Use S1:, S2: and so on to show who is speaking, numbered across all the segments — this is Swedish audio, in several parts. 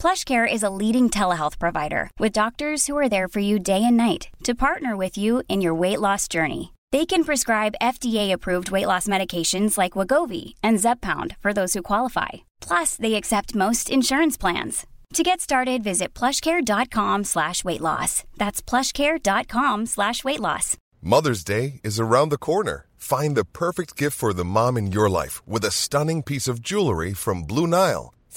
S1: PlushCare is a leading telehealth provider with doctors who are there for you day and night to partner with you in your weight loss journey. They can prescribe FDA-approved weight loss medications like Wagovi and Zepbound for those who qualify. Plus, they accept most insurance plans. To get started, visit plushcare.com slash weight loss. That's plushcare.com slash weight loss.
S2: Mother's Day is around the corner. Find the perfect gift for the mom in your life with a stunning piece of jewelry from Blue Nile.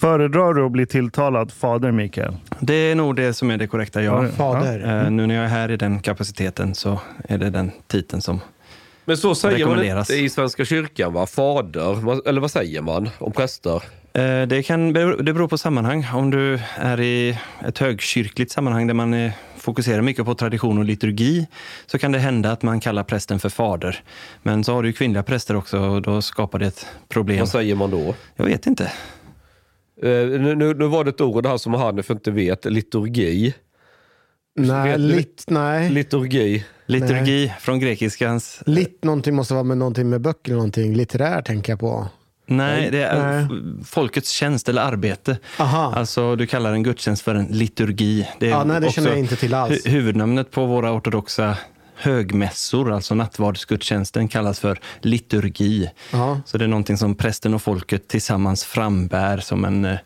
S3: Föredrar du att bli tilltalad fader, Mikael?
S4: Det är nog det som är det korrekta, ja.
S5: Fader.
S4: Eh, Nu när jag är här i den kapaciteten så är det den titeln som
S6: Men så säger man inte i Svenska kyrkan, va? Fader, eller vad säger man om präster?
S4: Eh, Det, kan, det beror på sammanhang. Om du är i ett högkyrkligt sammanhang där man eh, fokuserar mycket på tradition och liturgi så kan det hända att man kallar prästen för fader. Men så har du ju kvinnliga präster också och då skapar det ett problem.
S6: Vad säger man då?
S4: Jag vet inte.
S6: Eh, nu, nu, nu var det ett ord här som Hanif inte vet, liturgi.
S5: Nej,
S6: Vet
S5: lit, nej.
S6: Liturgi.
S4: Liturgi från grekiskans.
S5: Lit någonting måste vara med någonting med böcker någonting. Litterär tänker jag på.
S4: Nej, det är
S5: Nej.
S4: folkets tjänst eller arbete.
S5: Aha.
S4: Alltså, du kallar en gudstjänst för en liturgi. Det är
S5: Ja, nej, det känner jag inte till alls.
S4: hu- Huvudnamnet på våra ortodoxa högmässor, alltså nattvardsgudstjänsten, kallas för liturgi.
S5: Ja.
S4: Så det är någonting som prästen och folket tillsammans frambär som en eh,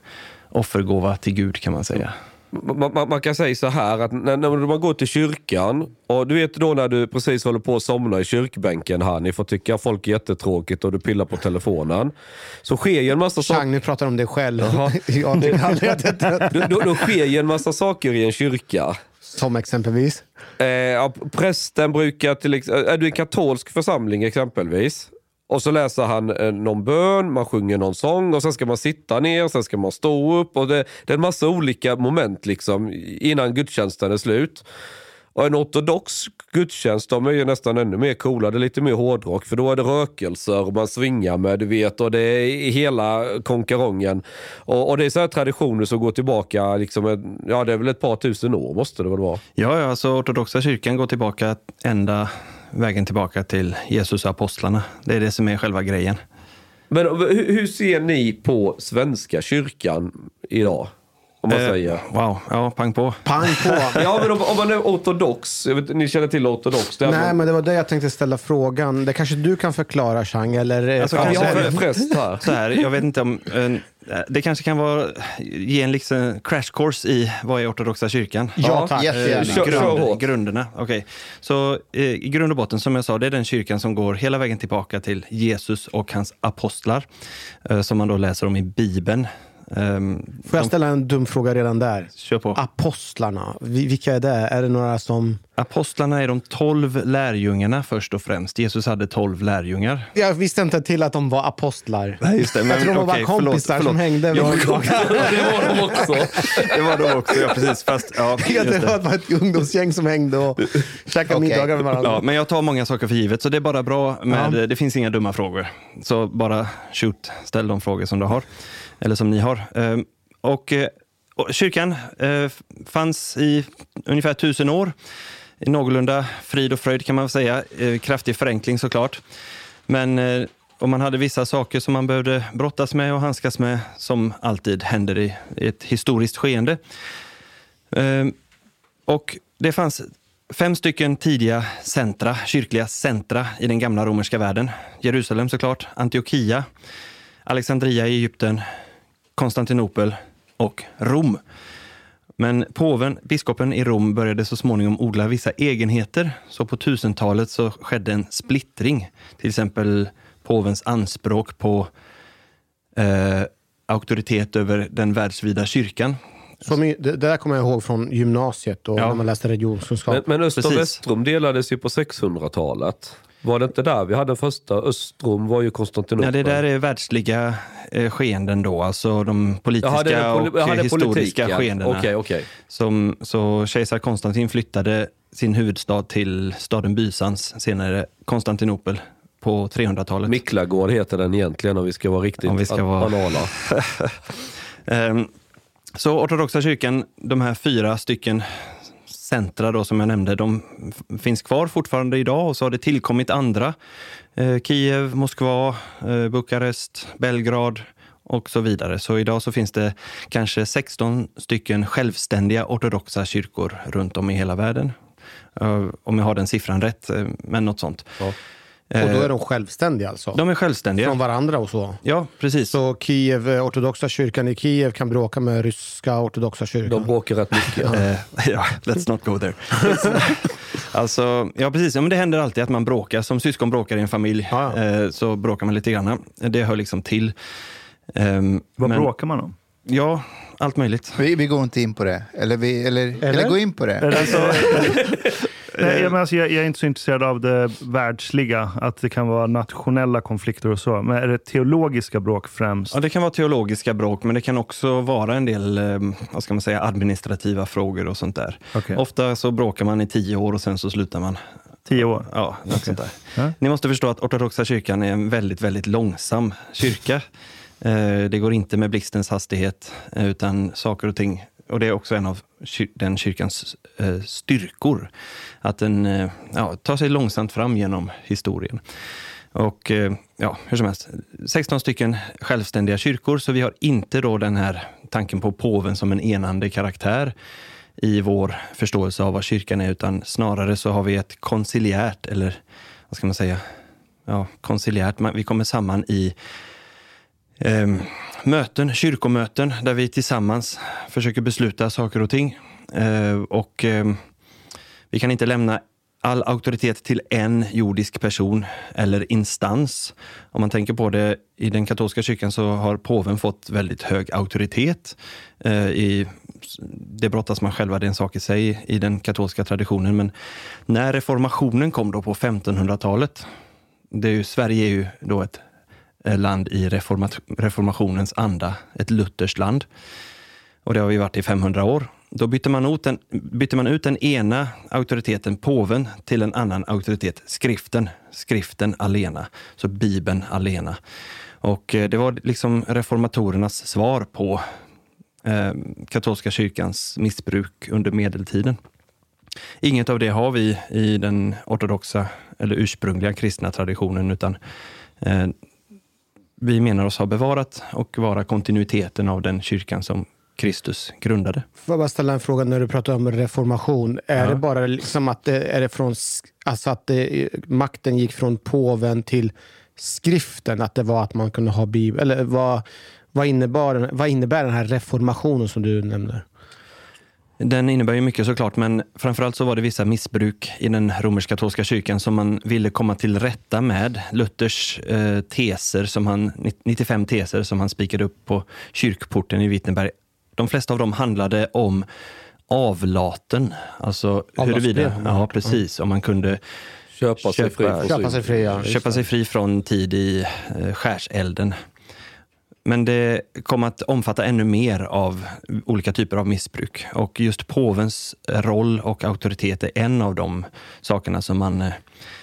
S4: offergåva till Gud kan man säga.
S6: Man, man, man kan säga så här att när, när man går till kyrkan och du vet då när du precis håller på att somna i kyrkbänken Hanif och tycker att folk är jättetråkigt och du pillar på telefonen. Så sker ju en massa
S5: Chang,
S6: saker.
S5: nu pratar om dig själv. Jag tycker aldrig att det
S6: Då, då, då sker ju en massa saker i en kyrka.
S5: Som exempelvis.
S6: Eh, ja, prästen brukar till ex- eh, är du i en katolsk församling exempelvis och så läser han eh, någon bön, man sjunger någon sång och sen ska man sitta ner, sen ska man stå upp och det, det är en massa olika moment liksom innan gudstjänsten är slut. Och en ortodox gudstjänst, de är ju nästan ännu mer coola. Det är lite mer hårdrock för då är det rökelser och man svingar med, du vet, och det är hela konkarongen. Och, och det är så här traditioner som går tillbaka, liksom, ja det är väl ett par tusen år måste det väl vara.
S4: Ja, ja, alltså ortodoxa kyrkan går tillbaka ända vägen tillbaka till Jesus och apostlarna. Det är det som är själva grejen.
S6: Men hur, hur ser ni på Svenska kyrkan idag? Om man
S4: Eh,
S6: säger.
S4: Wow, ja, pang på.
S5: Pang på.
S6: Ja, men om, om man är ortodox, jag vet, ni känner till ortodox?
S5: Nej,
S6: man,
S5: men det var det jag tänkte ställa frågan. Det kanske du kan förklara, Chang? Eller, eh,
S4: Alltså,
S6: ja,
S4: kanske-
S6: har en präst här.
S4: Så här, jag vet inte om... eh, Det kanske kan vara, ge en liksom crash course i vad är ortodoxa kyrkan?
S5: Ja, tack.
S6: jättegärna.
S4: Eh,
S6: kör
S4: grund, grunderna. Okej. Så eh, i grund och botten, som jag sa, det är den kyrkan som går hela vägen tillbaka till Jesus och hans apostlar. eh, Som man då läser om i Bibeln. Ehm,
S5: Får jag ställa en dum fråga redan där?
S4: Kör på.
S5: Apostlarna, vi- vilka är det? Är det några som...
S4: Apostlarna är de tolv lärjungarna först och främst. Jesus hade tolv lärjungar.
S5: Jag visste inte till att de var apostlar.
S4: Nej, just det. Men
S5: jag tror de var bara
S4: okej, förlåt,
S5: kompisar
S4: förlåt.
S5: som hängde.
S4: Ja,
S5: vid-
S6: det var de också.
S4: Det var de också, ja precis. Fast, ja,
S5: Jag det
S4: det.
S5: var ett ungdomsgäng som hängde och käkade
S7: Okej.
S5: middagar med varandra.
S4: Ja, men jag tar många saker för givet, så det är bara bra med, det finns inga dumma frågor. Så bara shoot, ställ de frågor som du har, eller som ni har. Ehm, och, eh, och kyrkan eh, fanns i ungefär tusen år. I någorlunda frid och fröjd kan man säga. Eh, kraftig förenkling såklart. Men och man hade vissa saker som man behövde brottas med och handskas med, som alltid händer i, ett historiskt skeende. Ehm, och det fanns fem stycken tidiga centra, kyrkliga centra i den gamla romerska världen. Jerusalem såklart, Antiochia, Alexandria i Egypten, Konstantinopel och Rom. Men påven, biskopen i Rom, började så småningom odla vissa egenheter. Så på 1000-talet så skedde en splittring. Till exempel påvens anspråk på eh, auktoritet över den världsvida kyrkan.
S5: Som, i- det, det där kommer jag ihåg från gymnasiet och
S4: Ja.
S5: när man läste religionskunskap.
S6: Men, men Öst och. Västrom delades ju på 600-talet. Var det inte där vi hade den första? Östrom var ju Konstantinopel.
S4: Ja, det där är världsliga eh, skeenden då, alltså de politiska
S6: är poli-
S4: och historiska skeendena.
S6: Okej, okej.
S4: Som, så kejsar Konstantin flyttade sin huvudstad till staden Bysans, senare Konstantinopel, på 300-talet.
S6: Miklagård heter den egentligen om vi ska vara riktigt
S4: Om vi ska
S6: an-
S4: vara-
S6: anala.
S4: Ehm, Så ortodoxa kyrkan, de här fyra stycken centra då, som jag nämnde, de finns kvar fortfarande idag och så har det tillkommit andra. Eh, Kiev, Moskva, eh, Bukarest, Belgrad och så vidare. Så idag så finns det kanske 16 stycken självständiga ortodoxa kyrkor runt om i hela världen. Eh, Om jag har den siffran rätt, eh, men något sånt
S5: och då är de självständiga alltså?
S4: De är självständiga.
S5: Från varandra och så?
S4: Ja, precis.
S5: Så Kiev, eh, ortodoxa kyrkan i Kiev kan bråka med ryska ortodoxa kyrkan?
S6: De bråkar rätt mycket.
S4: Eh, ja, let's not go there. alltså, ja, precis. Ja, men det händer alltid att man bråkar. Som syskon bråkar i en familj,
S5: Ja, ja.
S4: eh, så bråkar man lite grann. Det hör liksom till. Ehm,
S3: Vad
S4: men-
S3: bråkar man om?
S4: Ja, allt möjligt.
S8: Vi, vi går inte in på det. Eller, vi, eller, eller? gå in på det.
S3: Är det så? Nej, jag, men alltså, jag, jag är inte så intresserad av det världsliga, att det kan vara nationella konflikter och så. Men är det teologiska bråk främst?
S4: Ja, det kan vara teologiska bråk, men det kan också vara en del eh, vad ska man säga, administrativa frågor och sånt där.
S3: Okej.
S4: Ofta så bråkar man i tio år och sen så slutar man.
S3: Tio år?
S4: Ja, något sånt där.
S3: Ja.
S4: Ni måste förstå att ortodoxa kyrkan är en väldigt, väldigt långsam kyrka. Eh, Det går inte med blixtens hastighet, eh, utan saker och ting och det är också en av den kyrkans eh, styrkor. Att den eh, ja, tar sig långsamt fram genom historien. Och eh, ja, hur som helst, 16 stycken självständiga kyrkor, så vi har inte då den här tanken på påven som en enande karaktär i vår förståelse av vad kyrkan är, utan snarare så har vi ett konciliärt, eller vad ska man säga, ja, konciliärt, vi kommer samman i eh, möten, kyrkomöten, där vi tillsammans försöker besluta saker och ting. Eh, och eh, vi kan inte lämna all auktoritet till en jordisk person eller instans. Om man tänker på det, i den katolska kyrkan så har påven fått väldigt hög auktoritet. Eh, i, det brottas man själva, det är en sak i sig i den katolska traditionen. Men när reformationen kom då på 1500-talet, det är ju, Sverige är ju då ett eh, land i reformat, reformationens anda, ett lutherskt land. Och det har vi varit i 500 år. Då bytte man, ut den, bytte man ut den ena auktoriteten, påven, till en annan auktoritet, skriften. Skriften alena, så Bibeln alena. Och eh, det var liksom reformatorernas svar på eh, katolska kyrkans missbruk under medeltiden. Inget av det har vi i den ortodoxa eller ursprungliga kristna traditionen, utan eh, vi menar oss ha bevarat och vara kontinuiteten av den kyrkan som Kristus grundade.
S5: Får jag bara ställa en fråga när du pratar om reformation. Är
S4: Ja.
S5: det bara liksom att det, är det från, alltså att det, makten gick från påven till skriften? Att det var att man kunde ha bibel? Eller vad, vad, innebar, vad innebär den här reformationen som du nämner?
S4: Den innebär ju mycket såklart, men framförallt så var det vissa missbruk i den romersk-katolska kyrkan som man ville komma till rätta med. Luthers eh, teser, som han, 95 teser som han spikade upp på kyrkporten i Wittenberg. De flesta av dem handlade om avlaten, alltså huruvida, ja precis, om man kunde
S6: Köpa sig fri
S5: Köpa sig fria. just
S4: köpa sig fri från tid i eh, skärselden. Men det kom att omfatta ännu mer av olika typer av missbruk. Och just påvens roll och auktoritet är en av de sakerna som man eh,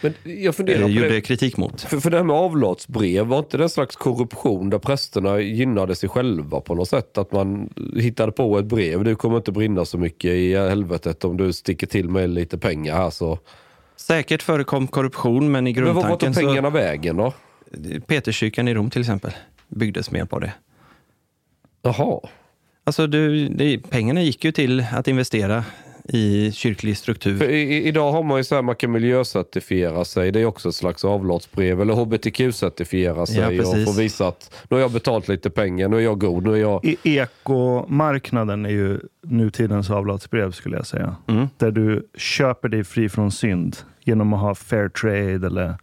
S4: eh, gjorde
S6: det.
S4: kritik mot.
S6: För, för det här med avlatsbrev, var inte det en slags korruption där prästerna gynnade sig själva på något sätt? Att man hittade på ett brev, du kommer inte brinna så mycket i helvetet om du sticker till med lite pengar här så
S4: Säkert förekom korruption, men i
S6: Men vad var
S4: grundtanken
S6: tog pengarna
S4: så...
S6: vägen då?
S4: Peterskyrkan i Rom till exempel byggdes med hjälp av det.
S6: Jaha.
S4: Alltså, du, det, pengarna gick ju till att investera i kyrklig struktur.
S6: För i, i- idag har man ju så här, man kan miljöcertifiera sig. Det är också ett slags avlatsbrev. Eller hbtq-certifiera sig
S4: Ja,
S6: och få visa att nu har jag betalt lite pengar, nu är jag god, nu är jag...
S3: E- Ekomarknaden är ju nutidens avlatsbrev skulle jag säga.
S4: Mm.
S3: Där du köper dig fri från synd genom att ha fair trade eller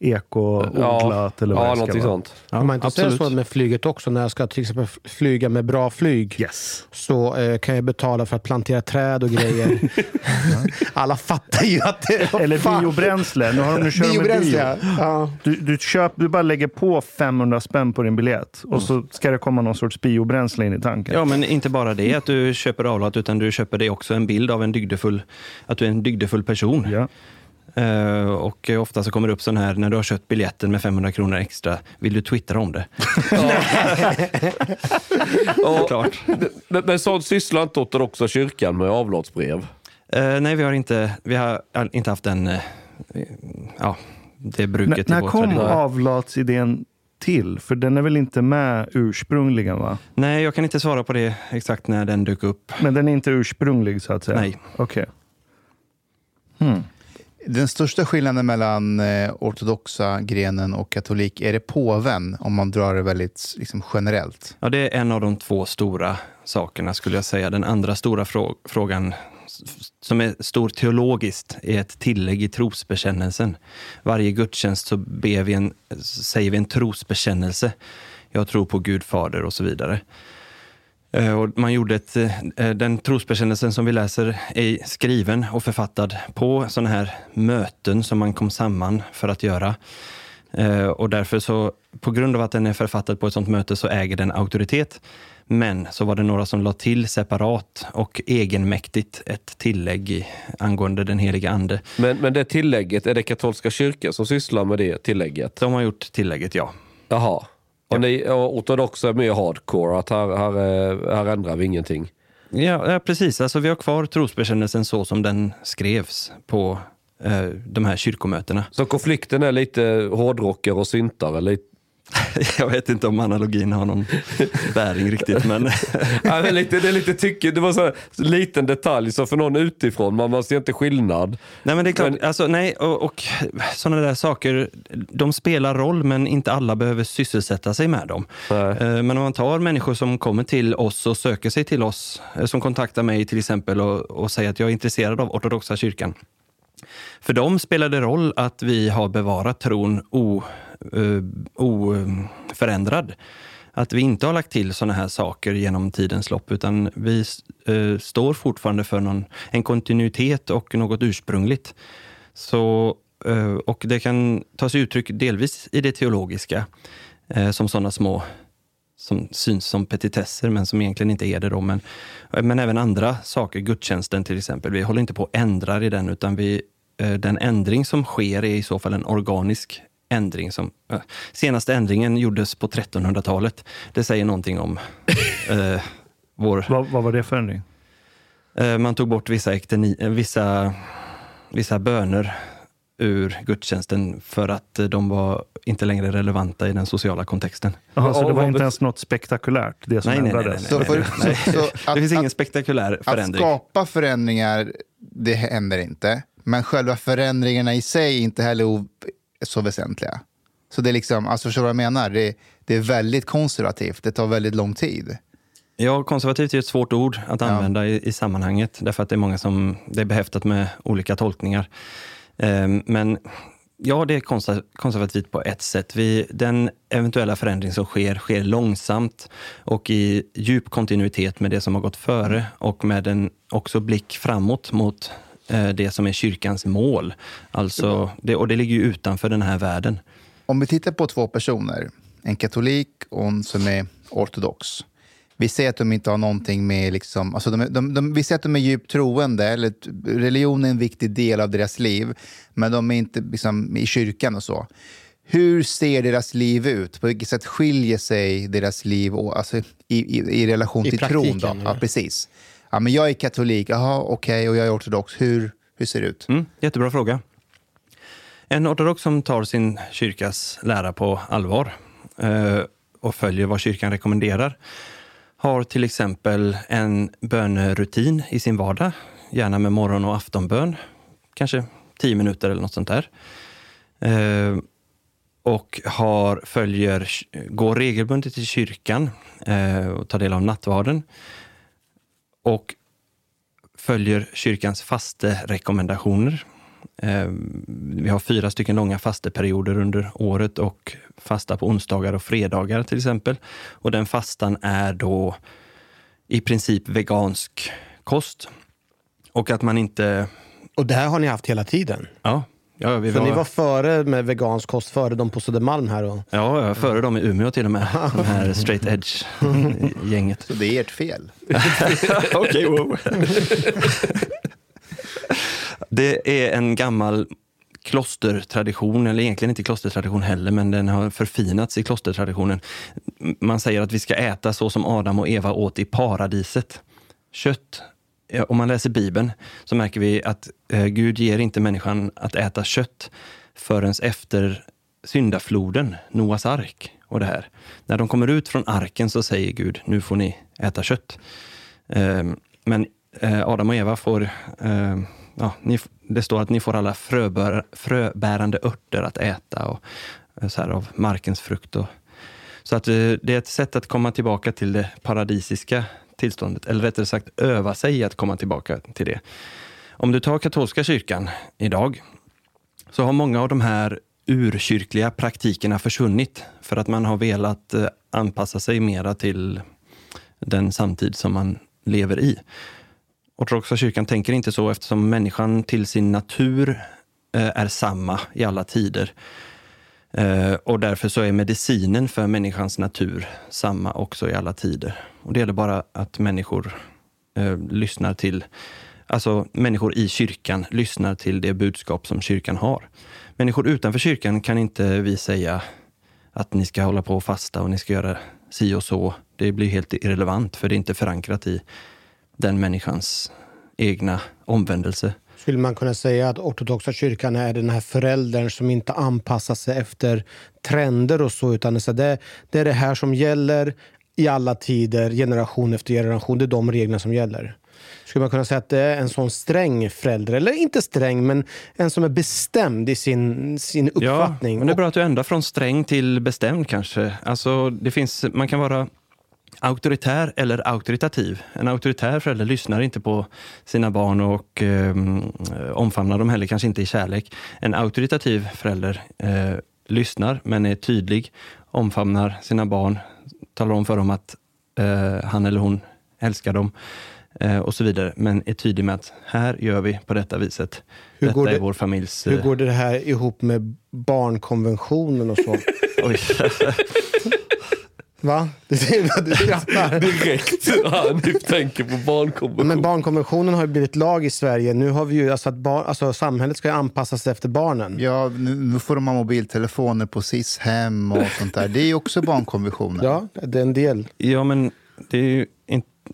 S3: eko-odlat eller vad
S6: ja
S3: det ska vara.
S6: sånt.
S4: Ja,
S5: man inte säga så med flyget också? När jag ska till exempel flyga med bra flyg
S3: Yes.
S5: så eh, kan jag betala för att plantera träd och grejer. Alla fattar ju att det är...
S3: Eller
S5: Fan.
S3: biobränsle. Nu, har, nu kör de med bio.
S5: Biobränsle, ja. ja.
S3: Du, du, köp, du bara lägger på 500 spänn på din biljett och så ska det komma någon sorts biobränsle in i tanken.
S4: Ja, men inte bara det att du köper avlat, utan du köper det också en bild av en dygdefull, att du är en dygdefull person.
S3: Ja.
S4: Eh, och ofta så kommer det upp sån här, när du har köpt biljetten med 500 kronor extra, vill du twittra om det?
S6: Och,
S4: Klart.
S6: men, men sånt sysslar inte ortodoxa kyrkan med avlatsbrev?
S4: Eh, nej, vi har inte, vi har inte haft den, eh, ja, det
S3: N-
S4: bruket i
S3: när
S4: vår
S3: kom
S4: tradition.
S3: avlatsidén till? För den är väl inte med ursprungligen? va?
S4: Nej, jag kan inte svara på det exakt när den dök upp.
S3: Men den är inte ursprunglig så att säga?
S4: Nej.
S3: Okej.
S8: Den största skillnaden mellan eh, ortodoxa grenen och katolik, är det påven om man drar det väldigt liksom, generellt?
S4: Ja, det är en av de två stora sakerna skulle jag säga. Den andra stora frå- frågan som är stor teologiskt är ett tillägg i trosbekännelsen. Varje gudstjänst så ber vi en, säger vi en trosbekännelse. Jag tror på Gud Fader och så vidare. Eh, Och man gjorde ett, eh, den trosbekännelsen som vi läser är skriven och författad på sådana här möten som man kom samman för att göra. Eh, Och därför så, på grund av att den är författad på ett sådant möte så äger den auktoritet. Men så var det några som la till separat och egenmäktigt ett tillägg angående den heliga ande.
S6: Men, men det tillägget, är det katolska kyrkan som sysslar med det tillägget?
S4: De har gjort tillägget, ja.
S6: Jaha. Och ni och ortodoxa är mer hardcore, att här, här, eh, här ändrar vi ingenting.
S4: Ja, ja, precis. Alltså, vi har kvar trosbekännelsen så som den skrevs på eh, de här kyrkomötena.
S6: Så konflikten är lite hårdrockare och syntare. Lite,
S4: Jag vet inte om analogin har någon bäring riktigt, men
S6: ja, men lite, det är lite tycke, det var så här, så liten detalj, så för någon utifrån, man, man ser inte skillnad.
S4: nej, men det är klart,
S6: Men-
S4: alltså, nej, och, och sådana där saker, de spelar roll, men inte alla behöver sysselsätta sig med dem.
S6: Nej.
S4: Eh, Men om man tar människor som kommer till oss och söker sig till oss, eh, som kontaktar mig till exempel och, och säger att jag är intresserad av ortodoxa kyrkan. För dem spelar det roll att vi har bevarat tron o, uh, oförändrad. Att vi inte har lagt till sådana här saker genom tidens lopp, utan vi uh, står fortfarande för någon, en kontinuitet och något ursprungligt. Så, uh, och det kan ta sig uttryck delvis i det teologiska, som sådana små som syns som petitesser, men som egentligen inte är det. Då. Men, men även andra saker, gudstjänsten till exempel. Vi håller inte på och ändrar i den, utan vi, den ändring som sker är i så fall en organisk ändring. Som, eh, senaste ändringen gjordes på 1300-talet. Det säger någonting om eh, vår...
S3: Vad, vad var det för ändring?
S4: Eh, man tog bort vissa, ekteni, vissa, vissa böner ur gudstjänsten för att de var inte längre relevanta i den sociala kontexten.
S3: Jaha, så det var inte ens något spektakulärt det som
S4: Nej, nej, nej,
S3: ändrades?
S4: nej, nej, nej.
S8: så att,
S4: det finns ingen
S8: att,
S4: spektakulär
S8: att
S4: förändring.
S8: skapa förändringar, det händer inte. Men själva förändringarna i sig är inte heller så väsentliga. Så det är liksom, alltså förstår du vad jag menar? Det, det är väldigt konservativt, det tar väldigt lång tid.
S4: Ja, konservativt är ett svårt ord att använda i, i sammanhanget, därför att det är många som, det är behäftat med olika tolkningar. Ehm, men ja, det är konser, konservativt på ett sätt. Vi, den eventuella förändring som sker, sker långsamt och i djup kontinuitet med det som har gått före och med en också blick framåt mot det som är kyrkans mål. Alltså, det, och det ligger ju utanför den här världen.
S8: Om vi tittar på två personer, en katolik och en som är ortodox. Vi ser att de inte har någonting med... Liksom, alltså de, de, de, vi ser att de är djupt troende, eller religion är en viktig del av deras liv, men de är inte liksom, i kyrkan och så. Hur ser deras liv ut? På vilket sätt skiljer sig deras liv och, alltså, i, i, i relation
S5: I
S8: till tron? Då? ja. precis. Ja, men jag är katolik, jaha, okej, och jag är ortodox. Hur, hur ser det ut?
S4: Mm, jättebra fråga. En ortodox som tar sin kyrkas lära på allvar eh, och följer vad kyrkan rekommenderar har till exempel en bönerutin i sin vardag, gärna med morgon och aftonbön, kanske tio minuter eller något sånt där. Eh, och har, följer, går regelbundet till kyrkan eh, och tar del av nattvarden. Och följer kyrkans fasterekommendationer. Eh, vi har fyra stycken långa fasteperioder under året och fasta på onsdagar och fredagar till exempel. Och den fastan är då i princip vegansk kost. Och att man inte...
S5: Och det här har ni haft hela tiden?
S4: Ja. Ja vi
S5: Så ni var före med vegansk kost, före de på Södermalm här? Och...
S4: Ja, före dem i Umeå till och med. De här straight edge-gänget.
S8: Så det är ert fel?
S4: Okej, wow. Det är en gammal klostertradition, eller egentligen inte klostertradition heller, men den har förfinats i klostertraditionen. Man säger att vi ska äta så som Adam och Eva åt i paradiset. Kött. Eh, om man läser Bibeln så märker vi att eh, Gud ger inte människan att äta kött förrän efter syndafloden, Noas ark och det här. När de kommer ut från arken så säger Gud, nu får ni äta kött. Ehm, men eh, Adam och Eva får ehm, ja, det står att ni får alla fröbär, fröbärande örter att äta och så här, av markens frukt. Och, så att det är ett sätt att komma tillbaka till det paradisiska tillståndet, eller rättare sagt öva sig att komma tillbaka till det. Om du tar katolska kyrkan idag, så har många av de här urkyrkliga praktikerna försvunnit för att man har velat eh, anpassa sig mera till den samtid som man lever i. Ortodoxa kyrkan tänker inte så eftersom människan till sin natur eh, är samma i alla tider. Eh, och därför så är medicinen för människans natur samma också i alla tider. Och det gäller bara att människor eh, lyssnar till, alltså människor i kyrkan lyssnar till det budskap som kyrkan har. Människor utanför kyrkan kan inte vi säga att ni ska hålla på och fasta och ni ska göra si och så. Det blir helt irrelevant för det är inte förankrat i den människans egna omvändelse.
S5: Skulle man kunna säga att ortodoxa kyrkan är den här föräldern som inte anpassar sig efter trender och så, utan det, det är det här som gäller i alla tider, generation efter generation. Det är de reglerna som gäller. Skulle man kunna säga att det är en sån sträng förälder, eller inte sträng, men en som är bestämd i sin, sin uppfattning?
S4: Ja, men det är bra att du ändrar från sträng till bestämd kanske. Alltså, det finns, man kan vara auktoritär eller auktoritativ. En auktoritär förälder lyssnar inte på sina barn och eh, omfamnar dem heller, kanske inte i kärlek. En auktoritativ förälder eh, lyssnar, men är tydlig, omfamnar sina barn, talar om för dem att eh, han eller hon älskar dem eh, och så vidare. Men är tydlig med att här gör vi på detta viset.
S5: Hur
S4: detta
S5: går det,
S4: är vår familjs...
S5: Hur går det här ihop med barnkonventionen och så? Va? Du, du skrattar.
S6: Direkt. Han tänker på barnkonventionen.
S5: Men barnkonventionen har ju blivit lag i Sverige. Nu har vi ju, alltså att bar, alltså samhället ska ju anpassa sig efter barnen.
S8: Ja, nu, nu får de ha mobiltelefoner på SIS-hem och sånt där. Det är ju också barnkonventionen.
S5: Ja, det är en del.
S4: Ja, men det är ju.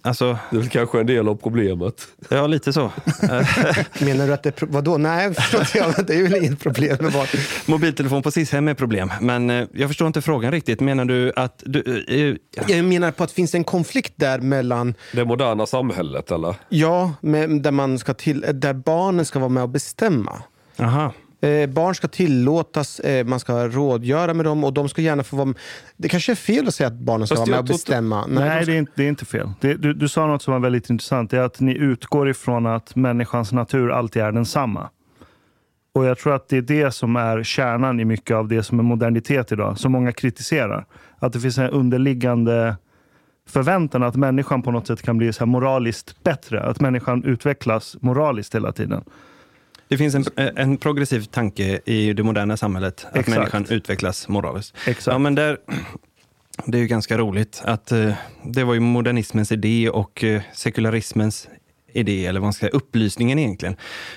S4: Alltså,
S6: det är väl kanske en del av problemet.
S4: Ja, lite så.
S5: Menar du att det är... Vadå? Nej, jag, det är väl inget problem med barn.
S4: Mobiltelefon på SIS-hem är problem. Men eh, jag förstår inte frågan riktigt. Menar du att... Du,
S5: eh, jag menar på att det finns en konflikt där mellan...
S6: Det moderna samhället, eller?
S5: Ja, med, där, man ska till, där barnen ska vara med och bestämma.
S4: Aha.
S5: Eh, barn ska tillåtas, eh, man ska rådgöra med dem och de ska gärna få vara... Det kanske är fel att säga att barnen ska Fast vara med och bestämma.
S3: Nej, Nej det, är inte, det är inte fel. Det, du, du sa något som var väldigt intressant. Det är att ni utgår ifrån att människans natur alltid är densamma. Och jag tror att det är det som är kärnan i mycket av det som är modernitet idag, som många kritiserar. Att det finns en underliggande förväntan att människan på något sätt kan bli så moraliskt bättre. Att människan utvecklas moraliskt hela tiden.
S4: Det finns en, en progressiv tanke i det moderna samhället, att Exakt. människan utvecklas moraliskt.
S3: Exakt.
S4: Ja, men där, det är ju ganska roligt att eh, det var ju modernismens idé och eh, sekularismens idé, eller vad man ska säga, upplysningen egentligen.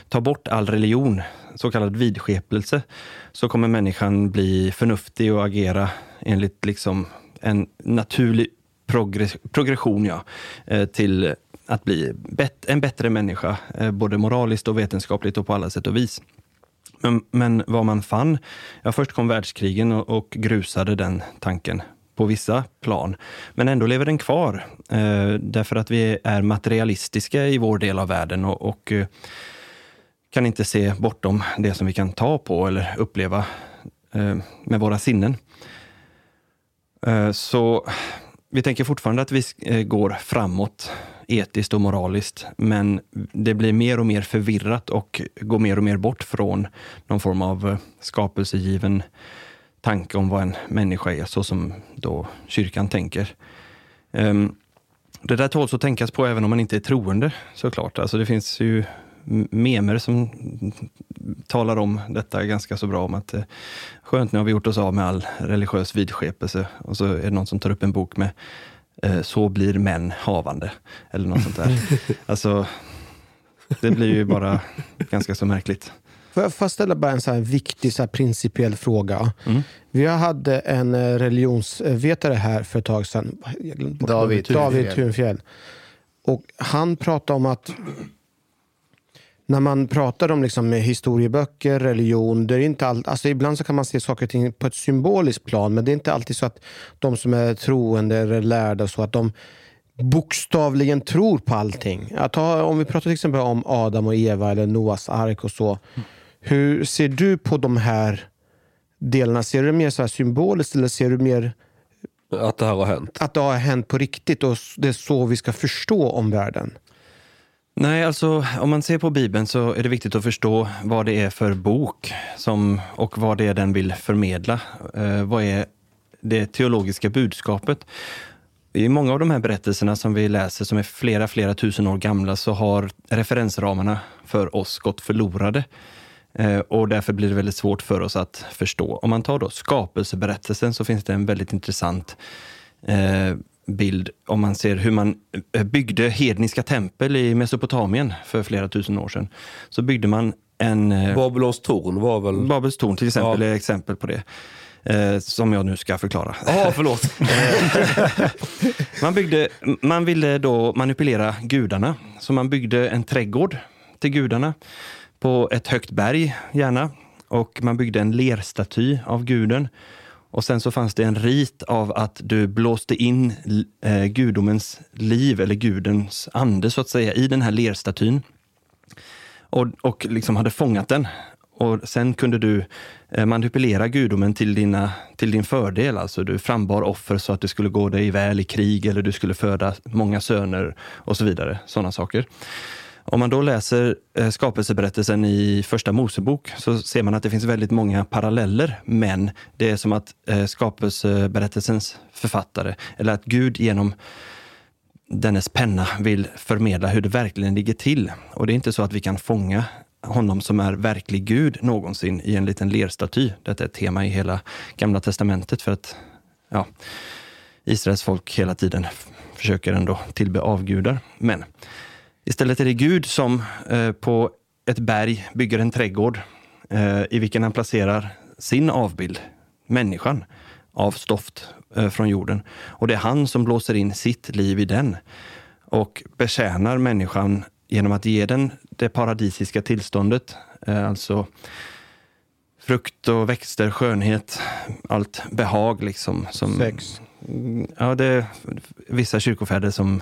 S4: Ta bort all religion, så kallad vidskepelse, så kommer människan bli förnuftig och agera enligt liksom en naturlig progression ja, eh, till att bli en bättre människa, eh, både moraliskt och vetenskapligt och på alla sätt och vis. Men, men vad man fann, ja först kom världskrigen och, och grusade den tanken på vissa plan. Men ändå lever den kvar, eh, därför att vi är materialistiska i vår del av världen och, och eh, kan inte se bortom det som vi kan ta på eller uppleva eh, med våra sinnen. Eh, så vi tänker fortfarande att vi eh, går framåt etiskt och moraliskt, men det blir mer och mer förvirrat och går mer och mer bort från någon form av eh, skapelsegiven tanke om vad en människa är, så som då kyrkan tänker. Ehm, det där tåls att tänkas på även om man inte är troende såklart. Alltså det finns ju memer som talar om detta ganska så bra. Om att eh, skönt, nu har vi gjort oss av med all religiös vidskepelse. Och så är det någon som tar upp en bok med så blir män havande. Eller något sånt där. alltså, det blir ju bara ganska så märkligt.
S5: Får jag får ställa bara en så här viktig så här principiell fråga?
S4: Mm.
S5: Vi hade en eh, religionsvetare här för ett tag sedan.
S8: David.
S5: David.
S8: Thunfjell.
S5: Och han pratade om att när man pratar om liksom historieböcker, religion, det är inte all, alltså ibland så kan man se saker och ting på ett symboliskt plan, men det är inte alltid så att de som är troende eller lärda så att de bokstavligen tror på allting. Att ta, om vi pratar till exempel om Adam och Eva eller Noas ark och så. Hur ser du på de här delarna? Ser du det mer så här symboliskt eller ser du mer
S6: Att det här har hänt.
S5: att det har hänt på riktigt och det är så vi ska förstå om världen?
S4: Nej, alltså om man ser på Bibeln så är det viktigt att förstå vad det är för bok som, och vad det är den vill förmedla. Eh, vad är det teologiska budskapet? I många av de här berättelserna som vi läser, som är flera, flera tusen år gamla, så har referensramarna för oss gått förlorade. Eh, och därför blir det väldigt svårt för oss att förstå. Om man tar då skapelseberättelsen så finns det en väldigt intressant eh, bild om man ser hur man eh, byggde hedniska tempel i Mesopotamien för flera tusen år sedan. Så byggde man en... eh,
S6: Babylons torn var väl...
S4: Babels torn till exempel
S6: Ja.
S4: är exempel på det. Eh, som jag nu ska förklara.
S6: Ja, förlåt.
S4: Man, byggde, man ville då manipulera gudarna, så man byggde en trädgård till gudarna på ett högt berg, gärna. Och man byggde en lerstaty av guden. Och sen så fanns det en rit av att du blåste in eh, gudomens liv, eller gudens ande så att säga, i den här lerstatyn. Och, och liksom hade fångat den. Och sen kunde du eh, manipulera gudomen till, dina, till din fördel. Alltså du frambar offer så att det skulle gå dig väl i krig eller du skulle föda många söner och så vidare. Sådana saker. Om man då läser eh, skapelseberättelsen i första Mosebok så ser man att det finns väldigt många paralleller, men det är som att eh, skapelseberättelsens författare, eller att Gud genom dennes penna vill förmedla hur det verkligen ligger till. Och det är inte så att vi kan fånga honom som är verklig Gud någonsin i en liten lerstaty. Detta är ett tema i hela Gamla Testamentet för att ja, Israels folk hela tiden försöker ändå tillbe avgudar. Men istället är det Gud som eh, på ett berg bygger en trädgård eh, i vilken han placerar sin avbild, människan, av stoft eh, från jorden. Och det är han som blåser in sitt liv i den och betjänar människan genom att ge den det paradisiska tillståndet. Alltså frukt och växter, skönhet, allt behag liksom. Som,
S5: Sex.
S4: Ja, det är vissa kyrkofäder som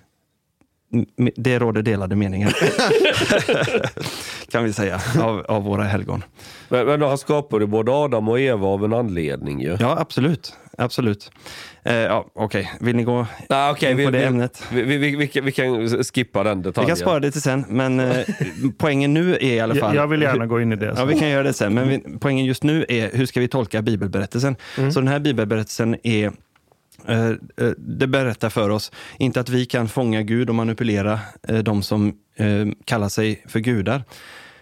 S4: Det råder delade meningar. kan vi säga, av, av våra helgon.
S6: Men, men han skapade både Adam och Eva av en anledning ju.
S4: Ja, absolut. absolut. Eh, ja, Okej, vill ni gå
S6: Nej, okej,
S4: in
S6: vi,
S4: på det
S6: vi,
S4: ämnet?
S6: vi, vi, vi, vi, kan- vi skippa den
S4: Vi
S6: detaljen.
S4: kan spara det till sen, men eh, poängen nu är i alla fall...
S3: Jag, vill gärna gå in i det.
S4: Ja, vi kan göra det sen. Men vi, poängen just nu är hur ska vi tolka bibelberättelsen? Så den här bibelberättelsen är Eh, eh, det berättar för oss, inte att vi kan fånga Gud och manipulera eh, de som kallar sig för gudar.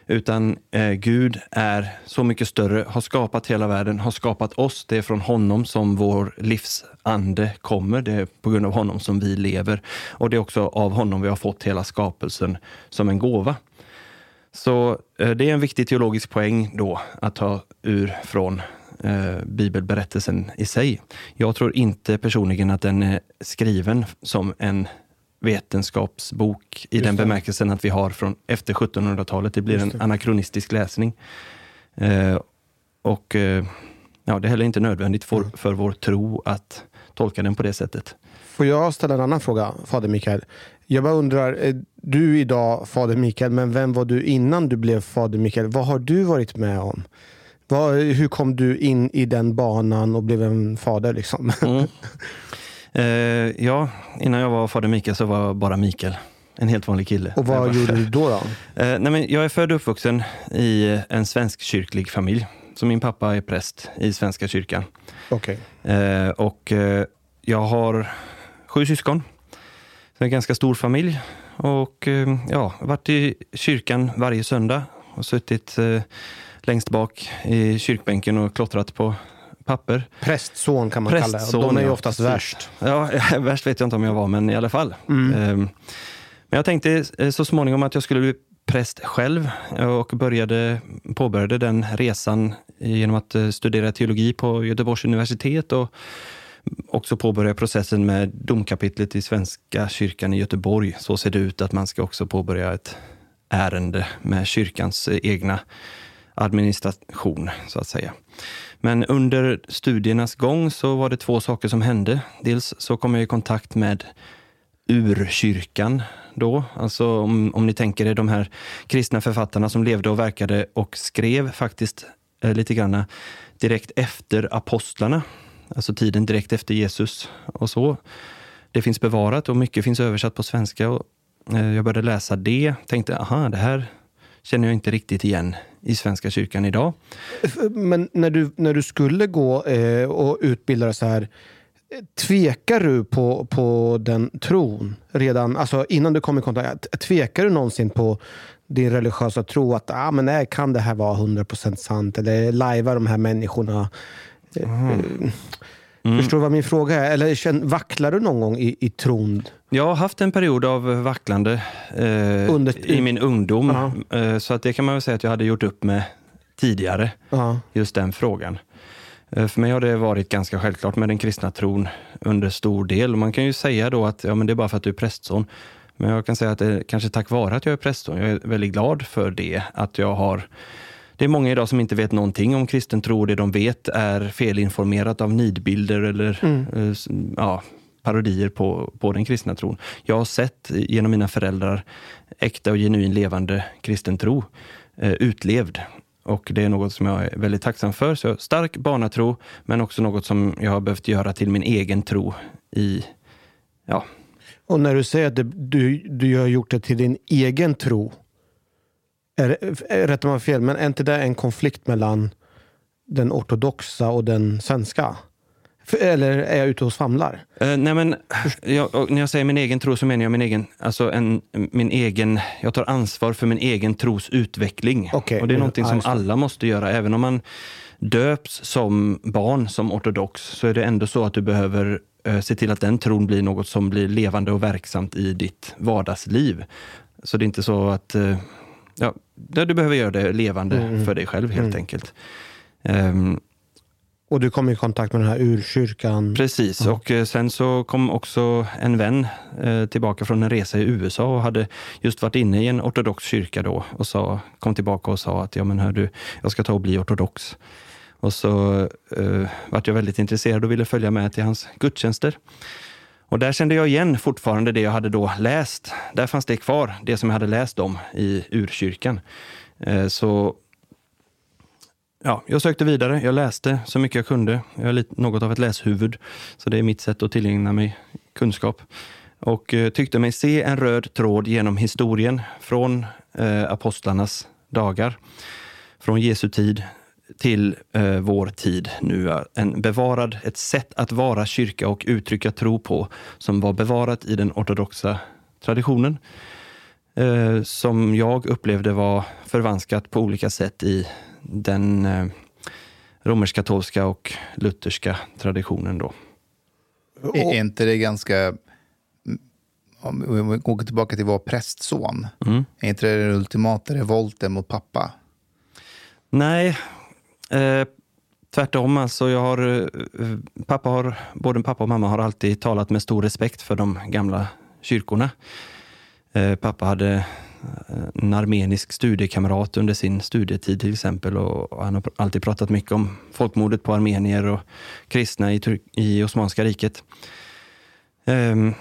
S4: Utan Gud är så mycket större, har skapat hela världen, har skapat oss. Det är från honom som vår livsande kommer. Det är på grund av honom som vi lever. Och det är också av honom vi har fått hela skapelsen som en gåva. Så det är en viktig teologisk poäng då att ta ur från eh, bibelberättelsen i sig. Jag tror inte personligen att den är skriven som en vetenskapsbok i den
S5: det.
S4: bemärkelsen att vi har från efter 1700-talet. Det blir
S5: Just
S4: en
S5: det.
S4: anakronistisk läsning. Eh, och eh, ja, det är heller inte nödvändigt för,
S5: Mm.
S4: för vår tro att tolka den på det sättet.
S5: Får jag ställa en annan fråga, Fader Mikael? Jag bara undrar, eh, du idag Fader Mikael, men vem var du innan du blev Fader Mikael? Vad har du varit med om? Vad, hur kom du in i den banan och blev en fader? Liksom?
S4: Mm. Eh, ja, innan jag var fader Mikael så var jag bara Mikael. En helt vanlig kille.
S5: Och vad gjorde du då? då?
S4: Eh, nej men jag är född och uppvuxen i en svensk kyrklig familj. Så min pappa är präst i Svenska kyrkan.
S5: Okej.
S4: Eh, och eh, jag har sju syskon. Så en ganska stor familj. Och eh, ja, varit i kyrkan varje söndag och suttit eh, längst bak i kyrkbänken och klottrat på papper.
S5: Prästson kan man kalla det.
S4: Prästson,
S5: Och De är ju
S4: ja,
S5: oftast
S4: precis.
S5: värst.
S4: Ja, värst vet jag inte om jag var, men i alla fall.
S5: Mm.
S4: Ehm, Men jag tänkte eh, så småningom att jag skulle bli präst själv och började, påbörjade den resan genom att eh, studera teologi på Göteborgs universitet och också påbörja processen med domkapitlet i Svenska kyrkan i Göteborg. Så ser det ut att man ska också påbörja ett ärende med kyrkans eh, egna administration, så att säga. Men under studiernas gång så var det två saker som hände. Dels så kom jag i kontakt med urkyrkan då. Alltså om, om ni tänker er de här kristna författarna som levde och verkade och skrev faktiskt eh, lite grann direkt efter apostlarna. Alltså tiden direkt efter Jesus och så. Det finns bevarat och mycket finns översatt på svenska. Och, eh, jag började läsa det, tänkte aha, det här känner jag inte riktigt igen i Svenska kyrkan idag.
S5: Men när du, när du skulle gå eh, och utbilda dig så här, eh, tvekar du på, på den tron redan, alltså innan du kom i kontakt? Tvekar du någonsin på din religiösa tro att ah, men nej, kan det här vara 100% sant? Eller lajvar de här människorna? Eh, eh, Förstår du vad min fråga är? Eller känn, vacklar du någon gång i, i tron?
S4: Jag har haft en period av vacklande eh,
S5: Under-
S4: i min ungdom.
S5: Ja.
S4: Eh, så att det kan man väl säga att jag hade gjort upp med tidigare,
S5: Ja.
S4: just den frågan. Eh, för mig har det varit ganska självklart med den kristna tron under stor del. Man kan ju säga då att ja, men det är bara för att du är prästson. Men jag kan säga att det är kanske tack vare att jag är prästson. Jag är väldigt glad för det. Att jag har det är många idag som inte vet någonting om kristen tro. Det de vet är felinformerat av nidbilder eller eh, s- ja, parodier på, på den kristna tron. Jag har sett genom mina föräldrar äkta och genuin levande kristen tro eh, utlevd. Och det är något som jag är väldigt tacksam för. Så stark barnatro, men också något som jag har behövt göra till min egen tro i, ja,
S5: Och när du säger att du, du har gjort det till din egen tro, är, rättar man fel, men är inte det en konflikt mellan den ortodoxa och den svenska? Eller är jag ute och svamlar?
S4: Eh, nej men, jag, när jag säger min egen tro så menar jag min egen, alltså en, min egen, jag tar ansvar för min egen tros utveckling.
S5: Okej,
S4: och det är någonting som alla måste göra. Även om man döps som barn, som ortodox, så är det ändå så att du behöver eh, se till att den tron blir något som blir levande och verksamt i ditt vardagsliv. Så det är inte så att eh, ja, du behöver göra det levande
S5: Mm.
S4: för dig själv helt
S5: Mm.
S4: enkelt. Ehm,
S5: Och du kom i kontakt med den här urkyrkan.
S4: Precis,
S5: Ja.
S4: och eh, sen så kom också en vän eh, tillbaka från en resa i USA och hade just varit inne i en ortodox kyrka då och sa, kom tillbaka och sa att ja, men hör du, jag ska ta och bli ortodox. Och så eh, vart jag väldigt intresserad och ville följa med till hans gudstjänster. Och där kände jag igen fortfarande det jag hade då läst. Där fanns det kvar, det som jag hade läst om i urkyrkan. Eh, så ja, jag sökte vidare. Jag läste så mycket jag kunde. Jag är lite, något av ett läshuvud, så det är mitt sätt att tillägna mig kunskap. Och eh, tyckte mig se en röd tråd genom historien från eh, apostlarnas dagar, från Jesu tid till eh, vår tid nu. är En bevarad, ett sätt att vara kyrka och uttrycka tro på som var bevarat i den ortodoxa traditionen. Eh, som jag upplevde var förvanskat på olika sätt i den eh, romersk-katolska och lutherska traditionen. Då.
S8: Är är inte det ganska... Om vi går tillbaka till vår prästson.
S4: Mm.
S8: Är inte det den ultimata revolten mot pappa?
S4: Nej, eh, tvärtom. Alltså jag har, eh, pappa har, både pappa och mamma har alltid talat med stor respekt för de gamla kyrkorna. Eh, pappa hade eh, en armenisk studiekamrat under sin studietid till exempel och han har alltid pratat mycket om folkmordet på armenier och kristna i, Tur- i Osmanska riket. Ehm,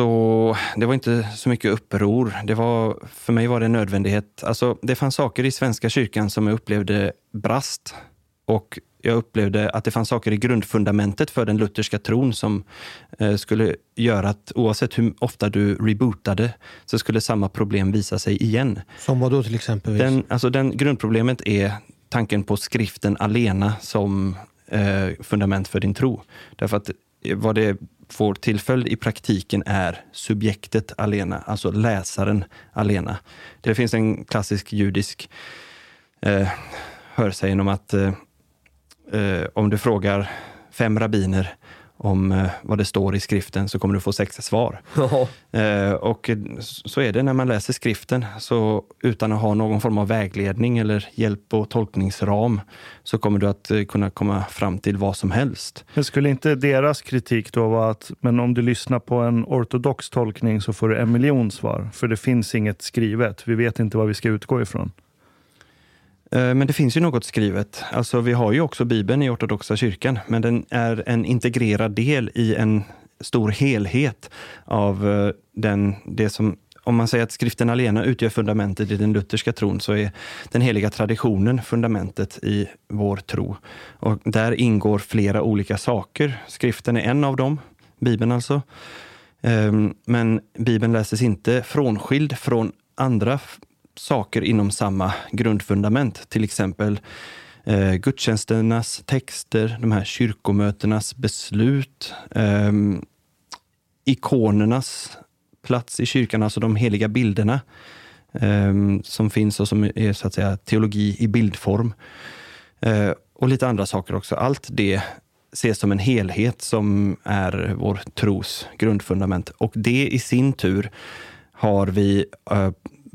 S4: så det var inte så mycket uppror. Det var, för mig var det en nödvändighet. Alltså, det fanns saker i Svenska kyrkan som jag upplevde brast. Och jag upplevde att det fanns saker i grundfundamentet för den lutherska tron som eh, skulle göra att oavsett hur ofta du rebootade så skulle samma problem visa sig igen.
S5: Som vad då till exempel?
S4: Den, alltså den grundproblemet är tanken på skriften alena som eh, fundament för din tro. Därför att eh, vad det får till följd i praktiken är subjektet alena, alltså läsaren alena. Det finns en klassisk judisk eh, hörsägen om att eh, eh om du frågar fem rabbiner om eh, vad det står i skriften så kommer du få sex svar. Eh, och så är det när man läser skriften. Så utan att ha någon form av vägledning eller hjälp och tolkningsram så kommer du att eh, kunna komma fram till vad som helst.
S3: Men skulle inte deras kritik då vara att men om du lyssnar på en ortodox tolkning så får du en miljon svar? För det finns inget skrivet. Vi vet inte vad vi ska utgå ifrån.
S4: Eh, men det finns ju något skrivet. Alltså, vi har ju också Bibeln i ortodoxa kyrkan, men den är en integrerad del i en stor helhet av eh, den, det som om man säger att skriften alena utgör fundamentet i den lutherska tron så är den heliga traditionen fundamentet i vår tro. Och där ingår flera olika saker. Skriften är en av dem, Bibeln alltså. Ehm, men Bibeln läses inte frånskild från andra saker inom samma grundfundament. Till exempel eh, gudstjänsternas texter, de här kyrkomötenas beslut, eh, ikonernas plats i kyrkan, alltså de heliga bilderna eh, som finns och som är så att säga teologi i bildform. Eh, och lite andra saker också. Allt det ses som en helhet som är vår tros grundfundament. Och det i sin tur har vi eh,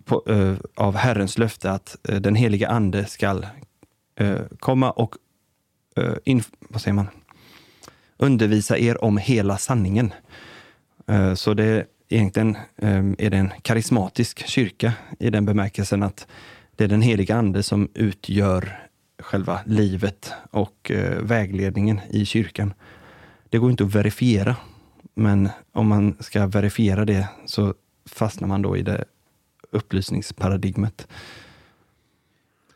S4: på, eh, av Herrens löfte att eh, den heliga ande skall eh, komma och eh, vad säger man? undervisa er om hela sanningen. Eh, så det egentligen eh, är det en karismatisk kyrka i den bemärkelsen att det är den heliga ande som utgör själva livet och eh, vägledningen i kyrkan. Det går inte att verifiera, men om man ska verifiera det så fastnar man då i det upplysningsparadigmet.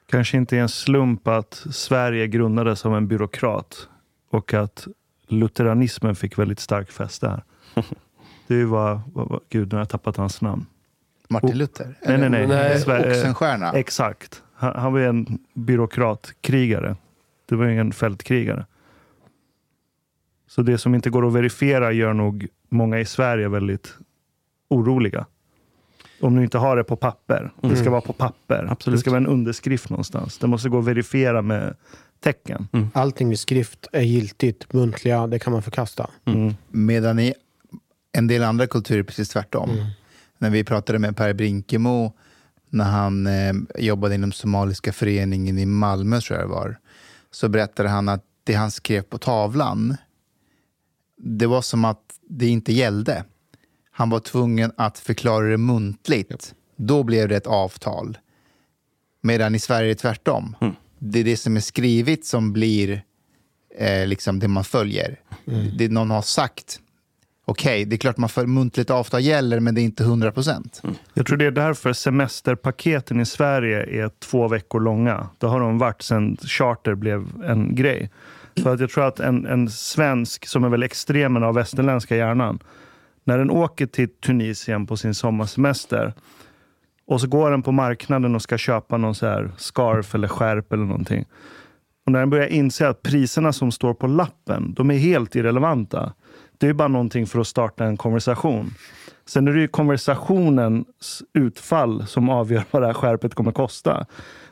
S3: Kanske inte är en slump att Sverige grundades av en byråkrat och att lutheranismen fick väldigt stark fäste här. Det är ju vad, vad, vad gud, nu har jag tappat hans namn.
S8: Martin. Luther?
S3: Nej, nej, nej.
S8: Eller
S3: Sver-
S8: Oxenstierna?
S3: Exakt. Han, han var en byråkratkrigare. Det var ju ingen fältkrigare. Så det som inte går att verifiera gör nog många i Sverige väldigt oroliga. Om du inte har det på papper. Det ska
S4: Mm.
S3: vara på papper.
S4: Absolut.
S3: Det ska vara en underskrift någonstans. Det måste gå att verifiera med tecken.
S5: Allting vid skrift är giltigt. Muntliga, det kan man förkasta.
S3: Mm.
S8: Medan i en del andra kulturer är precis tvärtom.
S5: Mm.
S8: När vi pratade med Per Brinkemo när han eh, jobbade inom somaliska föreningen i Malmö, tror jag det var. Så berättade han att det han skrev på tavlan, det var som att det inte gällde. Han var tvungen att förklara det muntligt. Då blev det ett avtal. Medan i Sverige är det tvärtom. Det är det som är skrivet som blir eh, liksom det man följer. Det någon har sagt. Okej, det är klart man för muntligt avtal gäller, men det är inte 100 procent.
S3: Jag tror det är därför semesterpaketen i Sverige är två veckor långa. Det har de varit sedan charter blev en grej. För att jag tror att en, en svensk som är väl extremen av västerländska hjärnan, när den åker till Tunisien på sin sommarsemester och så går den på marknaden och ska köpa någon så här scarf eller skärp eller någonting. Och när den börjar inse att priserna som står på lappen, de är helt irrelevanta. Det är bara någonting för att starta en konversation. Sen är det ju konversationens utfall som avgör vad det här skärpet kommer kosta.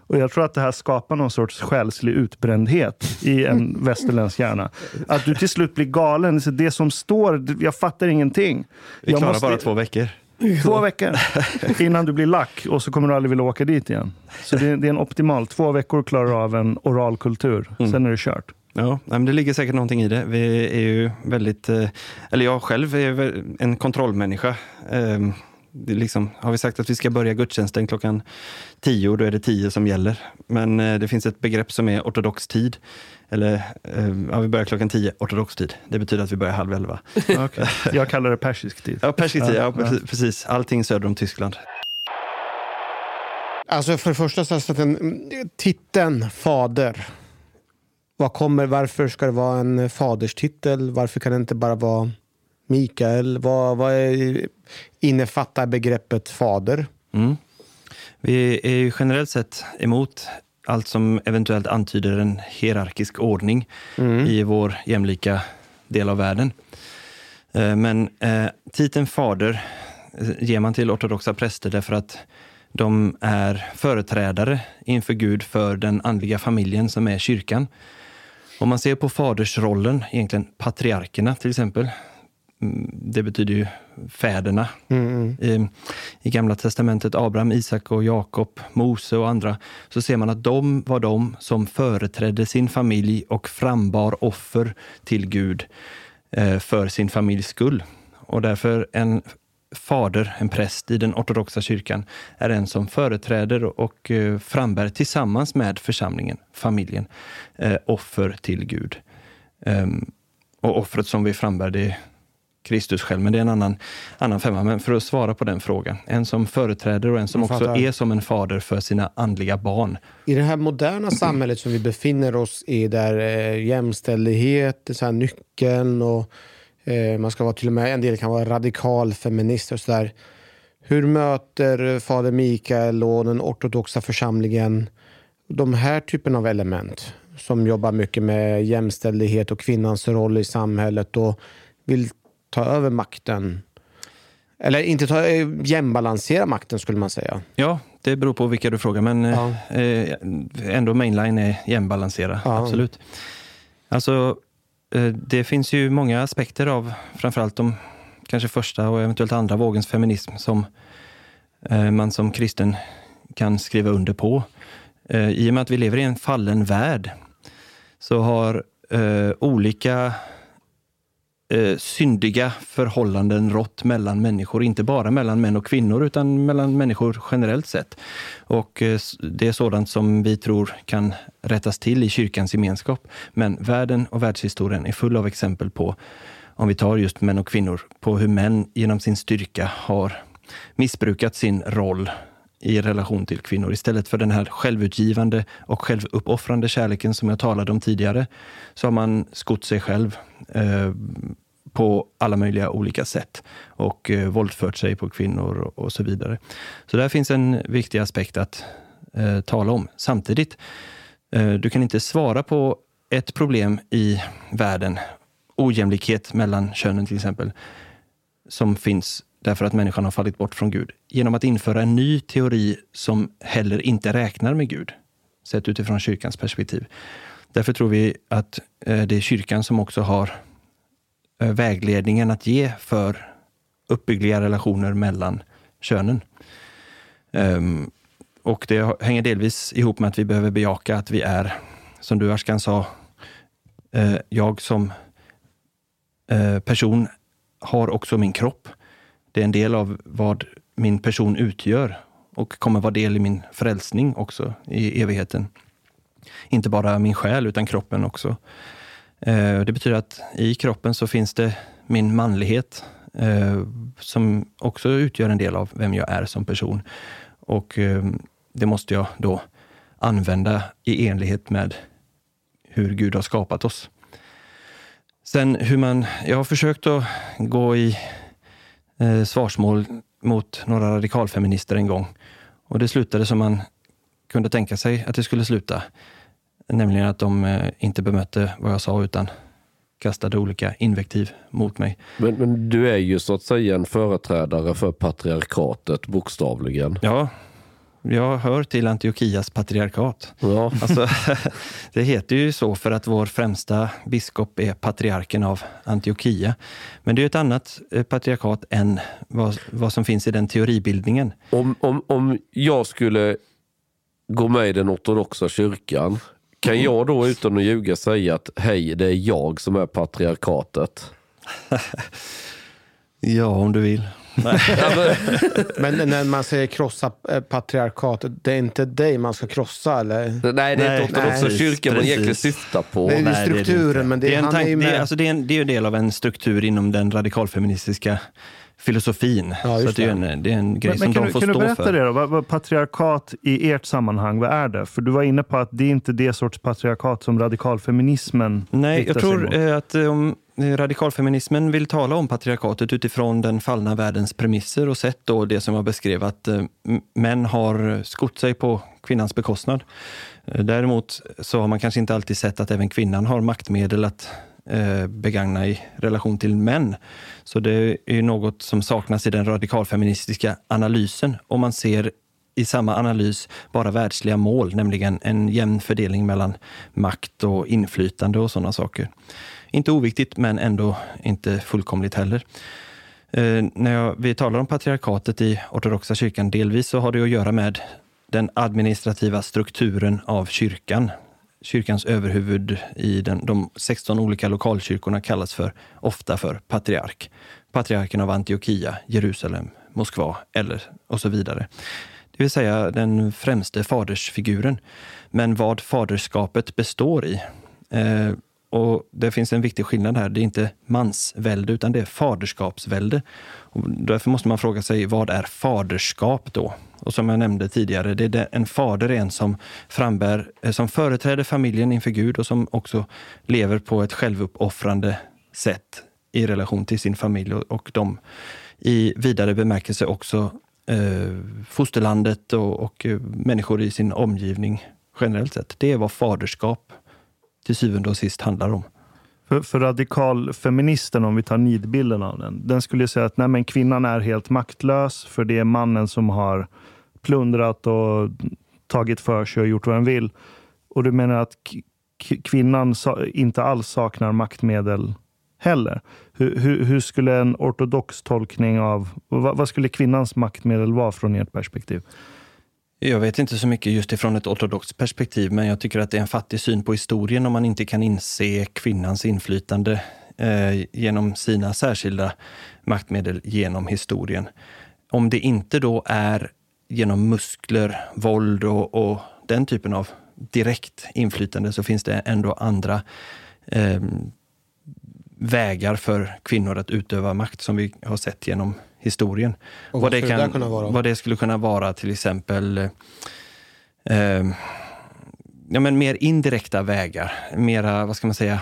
S3: Och jag tror att det här skapar någon sorts själslig utbrändhet i en västerländsk hjärna. Att du till slut blir galen. Det som står, jag fattar ingenting.
S4: Vi
S3: Jag
S4: klarar
S3: måste-
S4: bara två veckor.
S3: Två veckor innan du blir lack och så kommer du aldrig vilja åka dit igen. Så det, det är en optimal. Två veckor klarar du av en oral kultur. Sen är det kört.
S4: Ja, men det ligger säkert någonting i det. Vi är ju väldigt, eh, eller jag själv är en kontrollmänniska. Liksom, har vi sagt att vi ska börja gudstjänsten klockan tio, då är det tio som gäller. Men eh, det finns ett begrepp som är ortodox tid. Eller, eh, ja, vi börjar klockan tio, ortodox tid. Det betyder att vi börjar halv elva.
S3: Okej. Jag kallar det persisk tid.
S4: Ja, persisk tid, ja,
S3: Ja, ja.
S4: precis- precis. Allting söder om Tyskland.
S5: Alltså för det första, så att den, titeln fader. Vad kommer, varför ska det vara en faderstitel? Varför kan det inte bara vara Mikael? Vad, vad är, innefattar begreppet fader?
S4: Mm. Vi är ju generellt sett emot allt som eventuellt antyder en hierarkisk ordning i vår jämlika del av världen. Eh, Men eh, titeln fader eh, ger man till ortodoxa präster därför att de är företrädare inför Gud för den andliga familjen som är kyrkan. Om man ser på fadersrollen, egentligen patriarkerna till exempel, mm, det betyder ju fäderna. I, I Gamla testamentet, Abraham, Isak och Jakob, Mose och andra, så ser man att de var de som företrädde sin familj och frambar offer till Gud eh, för sin familjs skull. Och därför en fader, en präst i den ortodoxa kyrkan, är en som företräder och eh, frambär tillsammans med församlingen, familjen, eh, offer till Gud. Ehm, och offret som vi frambär, det Kristus själv, men det är en annan, annan femma. Men för att svara på den frågan, en som företräder och en som också är som en fader för sina andliga barn.
S5: I det här moderna samhället som vi befinner oss i där eh, jämställdhet är så här nyckeln och eh, man ska vara till och med, en del kan vara radikal feminist och sådär. Hur möter fader Mikael och den ortodoxa församlingen de här typen av element som jobbar mycket med jämställdhet och kvinnans roll i samhället och vill ta över makten? Eller inte ta, eh, jämbalansera makten skulle man säga.
S4: Ja, det beror på vilka du frågar, men
S5: Ja.
S4: eh, ändå mainline är jämnbalansera.
S5: Ja.
S4: Absolut. Alltså, eh, det finns ju många aspekter av framförallt de kanske första och eventuellt andra vågens feminism som eh, man som kristen kan skriva under på. Eh, I och med att vi lever i en fallen värld så har eh, olika eh, syndiga förhållanden rått mellan människor, inte bara mellan män och kvinnor utan mellan människor generellt sett. Och eh, det är sådant som vi tror kan rättas till i kyrkans gemenskap. Men världen och världshistorien är full av exempel på, om vi tar just män och kvinnor, på hur män genom sin styrka har missbrukat sin roll i relation till kvinnor. Istället för den här självutgivande och självuppoffrande kärleken som jag talade om tidigare, så har man skott sig själv eh, på alla möjliga olika sätt och eh, våldfört sig på kvinnor och, och så vidare. Så där finns en viktig aspekt att eh, tala om. Samtidigt, eh, du kan inte svara på ett problem i världen, ojämlikhet mellan könen till exempel, som finns därför att människan har fallit bort från Gud, genom att införa en ny teori som heller inte räknar med Gud, sett utifrån kyrkans perspektiv. Därför tror vi att eh, det är kyrkan som också har eh, vägledningen att ge för uppbyggliga relationer mellan könen. Ehm, och det hänger delvis ihop med att vi behöver bejaka att vi är, som du Ashkan sa, eh, jag som person har också min kropp. Det är en del av vad min person utgör och kommer vara del i min frälsning också i evigheten. Inte bara min själ, utan kroppen också. Eh, det betyder att i kroppen så finns det min manlighet eh, som också utgör en del av vem jag är som person. Och eh, det måste jag då använda i enlighet med hur Gud har skapat oss. Sen hur man, jag har försökt att gå i eh, svarsmål mot några radikalfeminister en gång. Och det slutade som man kunde tänka sig att det skulle sluta. Nämligen att de eh, inte bemötte vad jag sa utan kastade olika invektiv mot mig.
S6: Men, men du är ju så att säga en företrädare för patriarkatet bokstavligen.
S4: Ja, jag hör till Antiochias patriarkat.
S6: Ja.
S4: Alltså, det heter ju så för att vår främsta biskop är patriarken av Antiochia. Men det är ett annat eh, patriarkat än vad, vad som finns i den teoribildningen.
S6: Om, om, om jag skulle gå med i den ortodoxa kyrkan, kan jag då utan att ljuga säga att hej, det är jag som är patriarkatet?
S4: Ja, om du vill.
S5: Men när man säger krossa eh, patriarkatet, det är inte dig man ska krossa eller?
S6: Nej, det är inte ortodoxa kyrkan man egentligen syftar på.
S5: Det är ju
S4: Nej, det är
S5: strukturen, men det,
S4: det är en
S5: han är
S4: tanke,
S5: ju
S4: det,
S5: med.
S4: är, alltså det, är en, det är en del av en struktur inom den radikalfeministiska filosofin.
S5: Ja,
S4: så det, är en, det är en grej
S3: Men, men
S4: som
S3: kan,
S4: de
S3: du,
S4: får
S3: kan du berätta
S4: för.
S3: det då? Vad, vad patriarkat i ert sammanhang, vad är det? För du var inne på att det är inte det sorts patriarkat som radikalfeminismen
S4: Nej, jag
S3: sig
S4: tror
S3: mot.
S4: eh, att eh, om Eh, radikalfeminismen vill tala om patriarkatet utifrån den fallna världens premisser och sett då det som jag beskrev att eh, män har skott sig på kvinnans bekostnad. Eh, däremot så har man kanske inte alltid sett att även kvinnan har maktmedel att begagna i relation till män. Så det är något som saknas i den radikalfeministiska analysen. Om man ser i samma analys bara världsliga mål, nämligen en jämn fördelning mellan makt och inflytande och sådana saker. Inte oviktigt, men ändå inte fullkomligt heller. Eh, när jag, vi talar om patriarkatet i ortodoxa kyrkan, delvis så har det att göra med den administrativa strukturen av kyrkan. Kyrkans överhuvud i den, de 16 olika lokalkyrkorna kallas för, ofta för patriark. Patriarken av Antiochia, Jerusalem, Moskva eller och så vidare. Det vill säga den främste fadersfiguren. Men vad faderskapet består i. Eh, och Det finns en viktig skillnad här. Det är inte mansvälde, utan det är faderskapsvälde. Och därför måste man fråga sig, vad är faderskap då? Och som jag nämnde tidigare, det är det, en fader är en som frambär, eh, som företräder familjen inför Gud och som också lever på ett självuppoffrande sätt i relation till sin familj och, och de i vidare bemärkelse också eh, fosterlandet och, och eh, människor i sin omgivning generellt sett. Det är vad faderskap till syvende och sist handlar om.
S3: För, för radikalfeministen, om vi tar nidbilden av den, den skulle säga att nej, men kvinnan är helt maktlös för det är mannen som har plundrat och tagit för sig och gjort vad den vill. Och du menar att kvinnan sa, inte alls saknar maktmedel heller? Hur, hur, hur skulle en ortodox tolkning av, vad, vad skulle kvinnans maktmedel vara från ert perspektiv?
S4: Jag vet inte så mycket just ifrån ett ortodoxt perspektiv, men jag tycker att det är en fattig syn på historien om man inte kan inse kvinnans inflytande eh, genom sina särskilda maktmedel genom historien. Om det inte då är genom muskler, våld och, och den typen av direkt inflytande så finns det ändå andra eh, vägar för kvinnor att utöva makt som vi har sett genom historien.
S5: Och vad skulle det där kunna vara?
S4: Vad det skulle kunna vara till exempel eh, ja, men mer indirekta vägar, mera, vad ska man säga,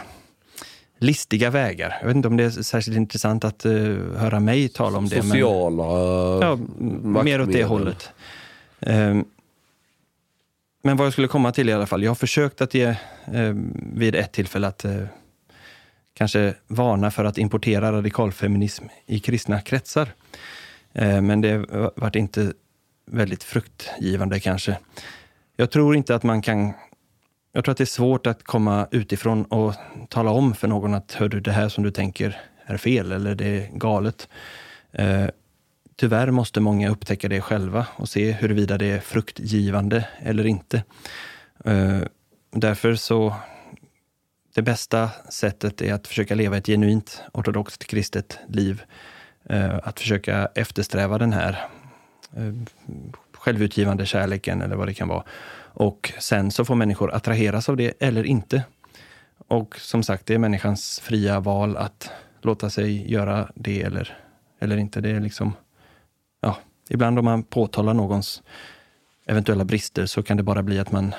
S4: listiga vägar. Jag vet inte om det är särskilt intressant att eh, höra mig tala om det. men-
S6: Sociala
S4: Ja, mer åt det hållet. Ehm, Men vad jag skulle komma till i alla fall, jag har försökt att ge ehm, vid ett tillfälle att eh, kanske varna för att importera radikalfeminism i kristna kretsar. Eh, men det varit inte väldigt fruktgivande kanske. Jag tror inte att man kan... Jag tror att det är svårt att komma utifrån och tala om för någon att hör du, det här som du tänker är fel eller det är galet. Eh, tyvärr måste många upptäcka det själva och se huruvida det är fruktgivande eller inte. Eh, därför så, det bästa sättet är att försöka leva ett genuint ortodoxt kristet liv. Eh, att försöka eftersträva den här eh, självutgivande kärleken eller vad det kan vara. Och sen så får människor attraheras av det eller inte. Och som sagt, det är människans fria val att låta sig göra det eller, eller inte. Det är liksom, ja, ibland om man påtalar någons eventuella brister så kan det bara bli att man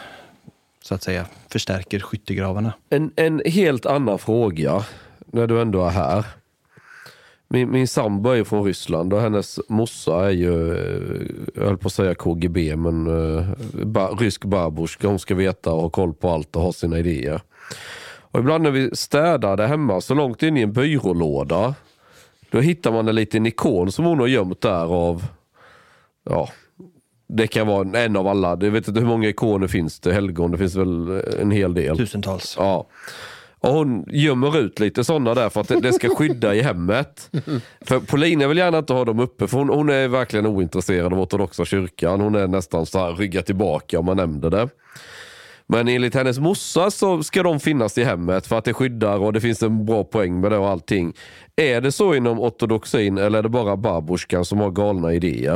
S4: så att säga förstärker skyttegravarna.
S6: En, en helt annan fråga, när du ändå är här. Min, min sambo är ju från Ryssland och hennes morsa är ju, eh, jag höll på att säga KGB, men uh, ba, rysk babusjka. Hon ska veta och ha koll på allt och ha sina idéer. Och ibland när vi städade hemma, så långt in i en byrålåda, då hittar man en liten ikon som hon har gömt där av, ja, det kan vara en av alla. Jag vet inte hur många ikoner finns det, helgon, det finns väl en hel del.
S4: Tusentals.
S6: Ja. Och hon gömmer ut lite sådana där för att det, det ska skydda i hemmet. För Paulina vill gärna inte ha dem uppe för hon, hon är verkligen ointresserad av ortodoxa kyrkan. Hon är nästan så här rygga tillbaka om man nämnde det. Men enligt hennes morsa så ska de finnas i hemmet för att det skyddar och det finns en bra poäng med det och allting. Är det så inom ortodoxin eller är det bara babusjkan som har galna idéer?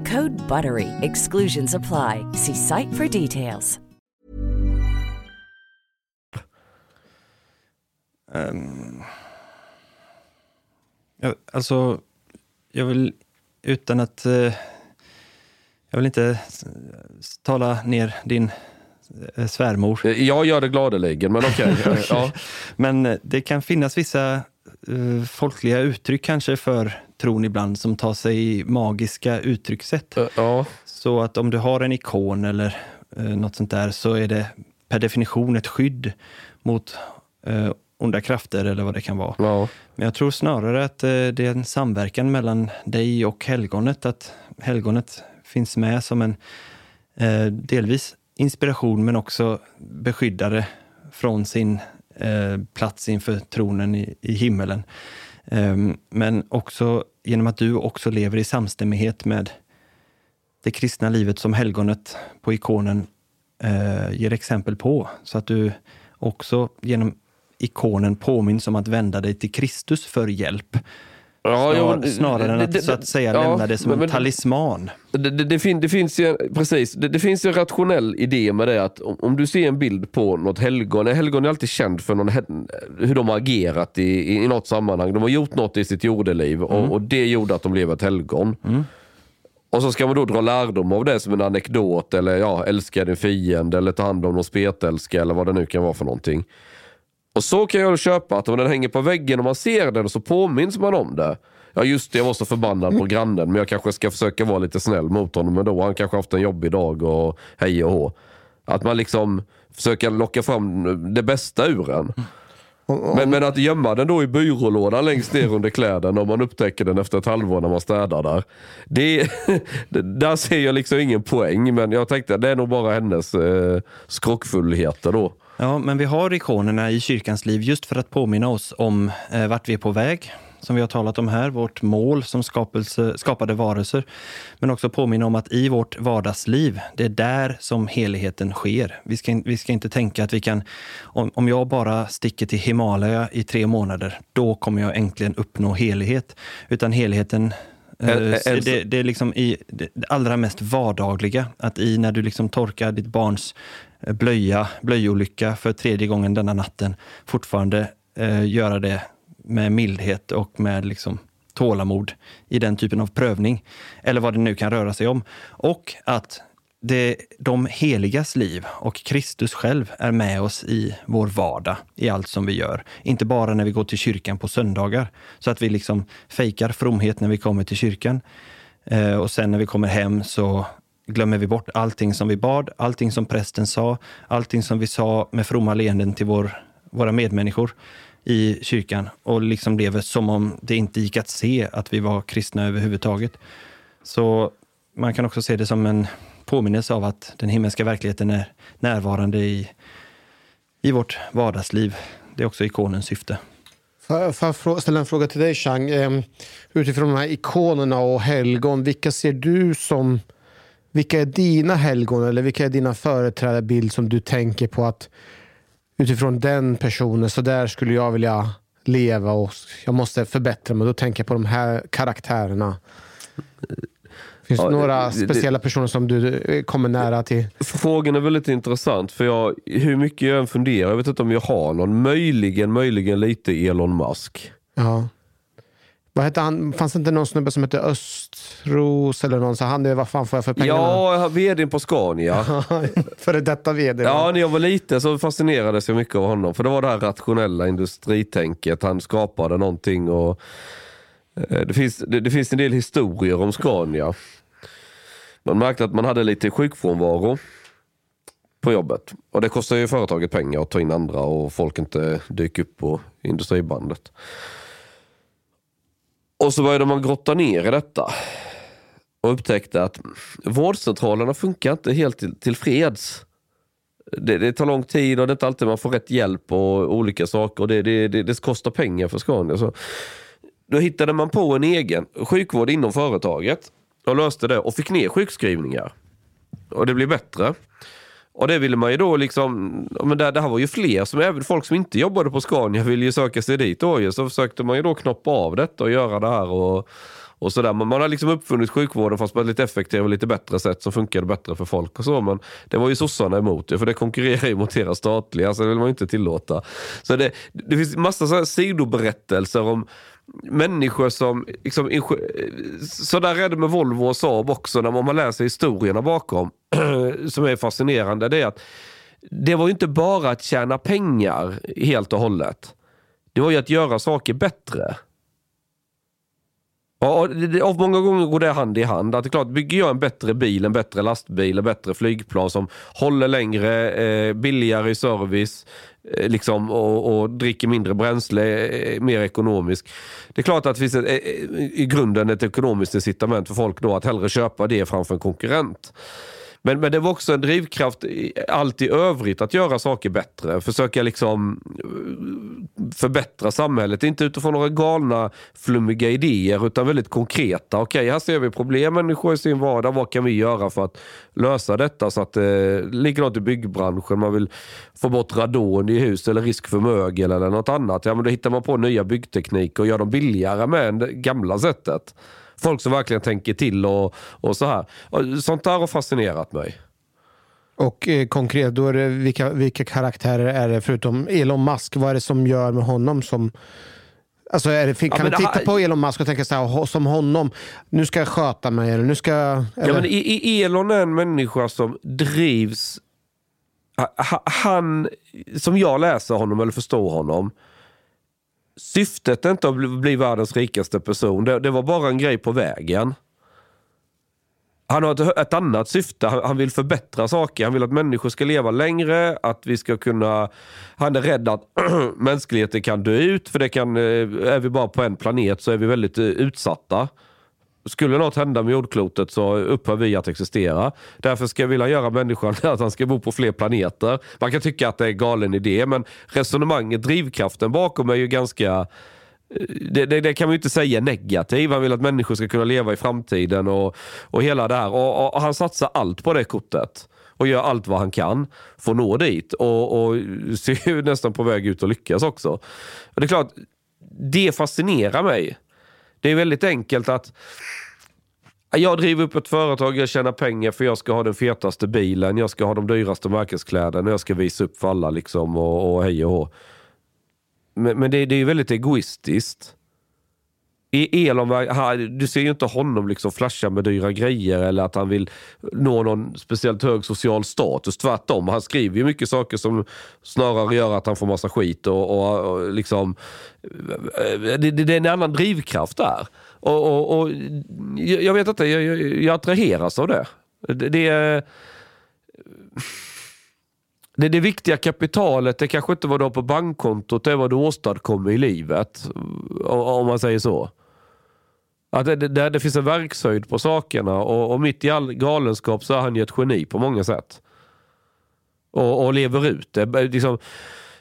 S9: Code BUTTERY. Exclusions apply. See site for details.
S4: Um, jag, alltså, jag vill utan att... Uh, jag vill inte tala ner din uh, svärmor.
S6: Jag gör det gladeligen, men okej. Okay.
S4: okay. ja. Men det kan finnas vissa uh, folkliga uttryck kanske för tron ibland som tar sig magiska uttryckssätt.
S6: Ja.
S4: Så att om du har en ikon eller eh, något sånt där så är det per definition ett skydd mot eh, onda krafter eller vad det kan vara.
S6: Ja.
S4: Men jag tror snarare att eh, det är en samverkan mellan dig och helgonet. Att helgonet finns med som en eh, delvis inspiration men också beskyddare från sin eh, Eh, plats inför tronen i, i himmelen. Ehm, men också genom att du också lever i samstämmighet med det kristna livet som helgonet på ikonen eh, ger exempel på. Så att du också genom ikonen påminns om att vända dig till Kristus för hjälp.
S6: Ja,
S4: Snar,
S6: jo,
S4: snarare än att
S6: det-
S4: så att säga
S6: ja,
S4: lämna det som
S6: men-
S4: en talisman.
S6: Det, det, fin, det finns ju, precis, det, finns ju en rationell idé med det att om, om du ser en bild på något helgon, helgon är alltid känd för någon, hur de har agerat i, i, i något sammanhang. De har gjort något i sitt jordeliv och, och det gjorde att de blev ett helgon. Och så ska man då dra lärdom av det som en anekdot eller ja, älska din fiende eller ta hand om någon spetälska eller vad det nu kan vara för någonting. Och så kan jag köpa att om den hänger på väggen och man ser den så påminns man om det. Ja just det, jag var så förbannad på grannen men jag kanske ska försöka vara lite snäll mot honom ändå. Han kanske haft en jobbig dag och hej och hå. Att man liksom försöker locka fram det bästa ur en. Men, men att gömma den då i byrålådan längst ner under kläderna om man upptäcker den efter ett halvår när man städar där. Det, där ser jag liksom ingen poäng, men jag tänkte det är nog bara hennes eh, skrockfullheter då.
S4: Ja, men vi har ikonerna i kyrkans liv just för att påminna oss om eh, vart vi är på väg, som vi har talat om här, vårt mål som skapelse, skapade varelser. Men också påminna om att i vårt vardagsliv, det är där som heligheten sker. Vi ska, vi ska inte tänka att vi kan, om, om jag bara sticker till Himalaya i tre månader, då kommer jag äntligen uppnå helighet. Utan heligheten
S6: En-
S4: Eh, det, det är liksom i det allra mest vardagliga. Att i när du liksom torkar ditt barns blöja, blöjolycka för tredje gången denna natten, fortfarande eh, göra det med mildhet och med liksom tålamod i den typen av prövning. Eller vad det nu kan röra sig om. Och att det, de heligas liv och Kristus själv är med oss i vår vardag, i allt som vi gör. Inte bara när vi går till kyrkan på söndagar, så att vi liksom fejkar fromhet när vi kommer till kyrkan. Eh, och sen när vi kommer hem så glömmer vi bort allting som vi bad, allting som prästen sa, allting som vi sa med fromma leenden till vår, våra medmänniskor i kyrkan och liksom lever som om det inte gick att se att vi var kristna överhuvudtaget. Så man kan också se det som en påminnelse av att den himmelska verkligheten är närvarande i, i vårt vardagsliv. Det är också ikonens syfte.
S5: Får jag- ställa en fråga till dig, Chang? Ehm, utifrån de här ikonerna och helgon, vilka ser du som... Vilka är dina helgon eller vilka är dina företrädarbild som du tänker på att utifrån den personen, så där skulle jag vilja leva och jag måste förbättra mig. Då tänker jag på de här karaktärerna. Finns det
S6: Ja,
S5: några
S6: det- det-
S5: speciella personer som du eh, kommer nära till?
S6: Frågan är väldigt intressant för jag, hur mycket jag än funderar, jag vet inte om jag har någon, möjligen, möjligen lite Elon Musk.
S5: Ja. Vad hette han? Fanns det inte någon snubbe som hette Östros eller någon? Så han är vad fan får jag för pengarna?
S6: Ja, vdn på Scania.
S5: Före detta vd.
S6: Ja, när jag var liten så fascinerades jag mycket av honom. För det var det här rationella industritänket. Han skapade någonting och eh, det finns, det, det finns en del historier om Scania. Man märkte att man hade lite sjukfrånvaro på jobbet. Och det kostar ju företaget pengar att ta in andra och folk inte dyker upp på industribandet. Och så började man grotta ner i detta. Och upptäckte att vårdcentralerna funkar inte helt till, tillfreds. Det, det tar lång tid och det är inte alltid man får rätt hjälp och olika saker. Och det, det, det, det kostar pengar för Scania. Så då hittade man på en egen sjukvård inom företaget och löste det och fick ner sjukskrivningar. Och det blev bättre. Och det ville man ju då liksom, men det, det här var ju fler, som även folk som inte jobbade på Scania ville ju söka sig dit då ju. Så försökte man ju då knoppa av detta och göra det här och, och sådär. Men man har liksom uppfunnit sjukvården fast på ett lite effektivare och lite bättre sätt som funkade bättre för folk och så. Men det var ju sossarna emot det, för det konkurrerar ju mot era statliga, så det vill man ju inte tillåta. Så det, det finns massa så här sidoberättelser om människor som, liksom, så där är det med Volvo och Saab också, när man läser historierna bakom, som är fascinerande, det är att det var ju inte bara att tjäna pengar helt och hållet. Det var ju att göra saker bättre. Ja, och det- det- och många gånger går det hand i hand. Att det är klart, bygger jag en bättre bil, en bättre lastbil, en bättre flygplan som håller längre, eh, billigare i service eh, liksom, och, och dricker mindre bränsle, eh, mer ekonomisk. Det är klart att det finns ett, eh, eh i grunden ett ekonomiskt incitament för folk då att hellre köpa det framför en konkurrent. Men, men det var också en drivkraft i allt i övrigt att göra saker bättre. Försöka liksom eh, förbättra samhället. Inte utifrån några galna flummiga idéer utan väldigt konkreta. Okej, här ser vi problem människor i sin vardag. Vad kan vi göra för att lösa detta så att eh, likadant i byggbranschen. Man vill få bort radon i hus eller risk för mögel eller något annat. Ja, men då hittar man på nya byggtekniker och gör dem billigare med det gamla sättet. Folk som verkligen tänker till och, och så här. Och Sånt där har fascinerat mig.
S5: Och eh, konkret, då är det, vilka, vilka karaktärer är det förutom Elon Musk? Vad är det som gör med honom som... Alltså det, kan
S6: Ja, det
S5: titta
S6: här-
S5: på Elon Musk och tänka så här, "Ho- som honom, nu ska jag sköta mig eller nu ska jag...
S6: Ja,
S5: eller-
S6: men Elon är en människa som drivs... ha- ha- Han, som jag läser honom eller förstår honom, syftet är inte att bli, bli världens rikaste person. Det, det var bara en grej på vägen. han har ett, ett annat syfte. Han, han vill förbättra saker. Han vill att människor ska leva längre. Att vi ska kunna... Han är rädd att mänskligheten kan dö ut. För det kan, eh, är vi bara på en planet så är vi väldigt eh, utsatta. Skulle något hända med jordklotet så upphör vi att existera. Därför ska vilja göra människan att han ska bo på fler planeter. Man kan tycka att det är en galen idé, men resonemanget, drivkraften bakom är ju ganska eh, det, det, det, kan man ju inte säga negativ. Han vill att människor ska kunna leva i framtiden och, och hela det här. Och, och, och han satsar allt på det kortet och gör allt vad han kan för att nå dit. Och, och ser ju nästan på väg ut att lyckas också. Och det är klart, det fascinerar mig. Det är väldigt enkelt att jag driver upp ett företag, jag tjänar pengar för jag ska ha den fetaste bilen, jag ska ha de dyraste märkeskläderna, jag ska visa upp för alla liksom och, och hej och hå. Men, men det, det är väldigt egoistiskt. I Elon, du ser ju inte honom liksom flasha med dyra grejer eller att han vill nå någon speciellt hög social status. Tvärtom, han skriver ju mycket saker som snarare gör att han får massa skit. Och, och, och liksom, det, det, är en annan drivkraft där. Och, och, och jag vet inte, jag, jag, jag attraheras av det. Det, det är det, det viktiga kapitalet det kanske inte vad du har på bankkontot, det är vad du åstadkommer i livet. Om man säger så. Att det, det, det finns en verkshöjd på sakerna och, och mitt i all galenskap så är han ju ett geni på många sätt. Och, och lever ut det. Liksom,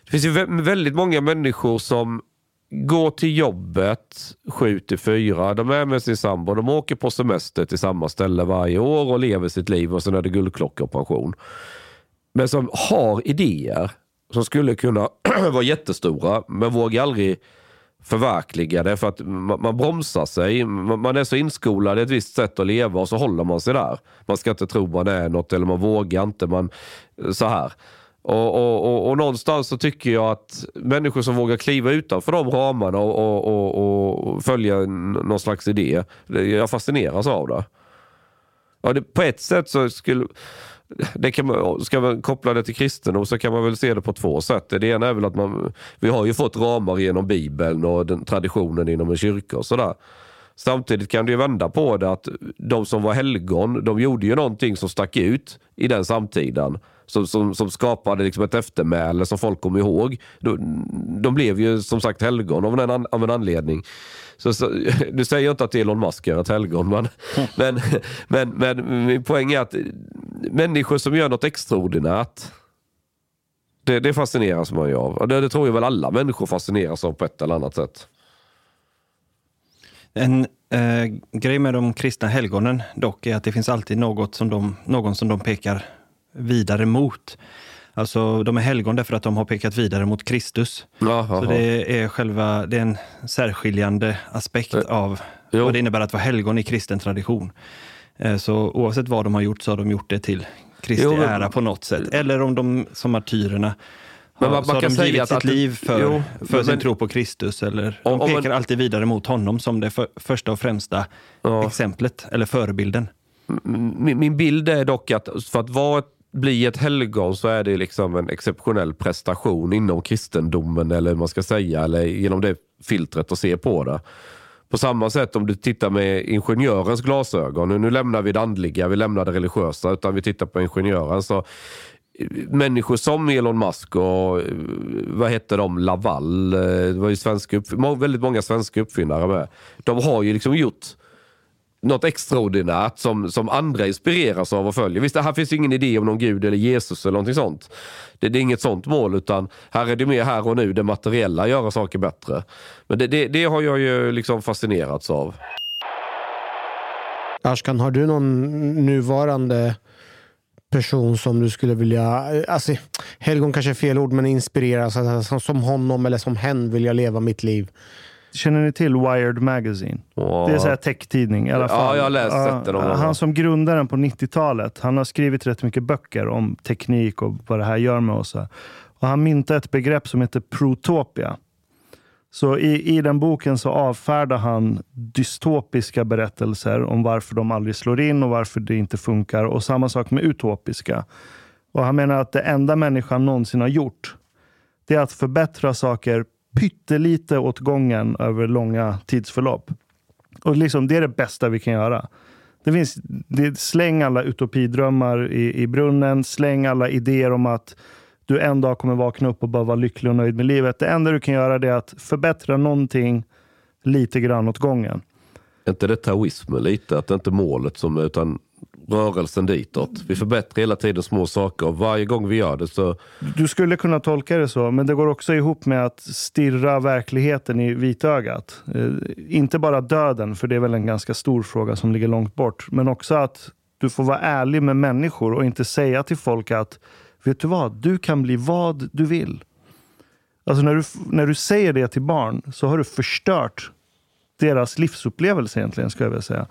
S6: det finns ju väldigt många människor som går till jobbet 7 till 4. De är med sin sambo. De åker på semester till samma ställe varje år och lever sitt liv och sen är det guldklocka och pension men som har idéer som skulle kunna vara jättestora, men vågar aldrig förverkliga det för att man, bromsar sig. Man, är så inskolad i ett visst sätt att leva och så håller man sig där. Man ska inte tro man är något eller man vågar inte. Man, så här. Och, och, och, och någonstans så tycker jag att människor som vågar kliva utanför de ramarna och, och, och följa någon slags idé, jag fascineras av det. Ja, det, på ett sätt så skulle det kan man, ska man koppla det till kristendom så kan man väl se det på två sätt. Det ena är väl att man, vi har ju fått ramar genom Bibeln och den traditionen inom en kyrka och sådär. Samtidigt kan du ju vända på det att de som var helgon, de gjorde ju någonting som stack ut i den samtiden. Som, som, som skapade liksom ett eftermäle som folk kom ihåg. De, de blev ju som sagt helgon av en, av en anledning. Så, så, nu säger jag inte att Elon Musk är ett helgon, men, men, men, men min poäng är att människor som gör något extraordinärt, det, det fascineras man ju av. Det, det tror jag väl alla människor fascineras av på ett eller annat sätt.
S4: En eh, grej med de kristna helgonen dock är att det finns alltid något som de, någon som de pekar vidare mot. Alltså de är helgon därför att de har pekat vidare mot Kristus.
S6: Jaha.
S4: Så det är själva, det är en särskiljande aspekt eh, av jo. vad det innebär att vara helgon i kristen tradition. Eh, så oavsett vad de har gjort så har de gjort det till Kristi jo, men, ära på något sätt. Eller om de som martyrerna men man, så man kan de givit sitt att, liv för, jo, för men, sin tro på Kristus. Eller, de pekar man, alltid vidare mot honom som det för, första och främsta ja. exemplet, eller förebilden.
S6: Min, min bild är dock att för att vara ett bli ett helgon så är det liksom en exceptionell prestation inom kristendomen eller man ska säga, eller genom det filtret att se på det. På samma sätt om du tittar med ingenjörens glasögon. Nu, lämnar vi det andliga, vi lämnar det religiösa, utan vi tittar på ingenjören. Så eh, människor som Elon Musk och eh, vad heter de, Laval, eh, det var ju svenska väldigt många svenska uppfinnare med. De har ju liksom gjort något extraordinärt som, som andra inspireras av och följer. Visst, här finns ingen idé om någon gud eller Jesus eller någonting sånt. Det, det är inget sånt mål, utan här är det mer här och nu, det materiella, göra saker bättre. Men det, det, det har jag ju liksom fascinerats av.
S5: Ashkan, har du någon nuvarande person som du skulle vilja... Alltså, helgon kanske är fel ord, men inspireras. Alltså, som honom eller som hen vill jag leva mitt liv.
S3: Känner ni till Wired Magazine? Oh. Det är en tech-tidning i alla fall.
S6: Ja, jag har läst uh, det någon
S3: Han som grundade den på 90-talet, han har skrivit rätt mycket böcker om teknik och vad det här gör med oss. Och han myntade ett begrepp som heter protopia. Så i, i den boken så avfärdar han dystopiska berättelser om varför de aldrig slår in och varför det inte funkar. Och samma sak med utopiska. Och Han menar att det enda människan någonsin har gjort, det är att förbättra saker pyttelite åt gången över långa tidsförlopp. Och liksom, det är det bästa vi kan göra. Det finns, det, släng alla utopidrömmar i, i brunnen. Släng alla idéer om att du en dag kommer vakna upp och bara vara lycklig och nöjd med livet. Det enda du kan göra är att förbättra någonting lite grann åt gången.
S6: Är inte det taoismen lite? Att det inte är målet som utan rörelsen ditåt. Vi förbättrar hela tiden små saker och varje gång vi gör det så...
S3: Du skulle kunna tolka det så, men det går också ihop med att stirra verkligheten i vitögat. Eh, inte bara döden, för det är väl en ganska stor fråga som ligger långt bort, men också att du får vara ärlig med människor och inte säga till folk att vet du vad, du kan bli vad du vill. Alltså när du, när du säger det till barn så har du förstört deras livsupplevelse egentligen, ska jag vilja säga.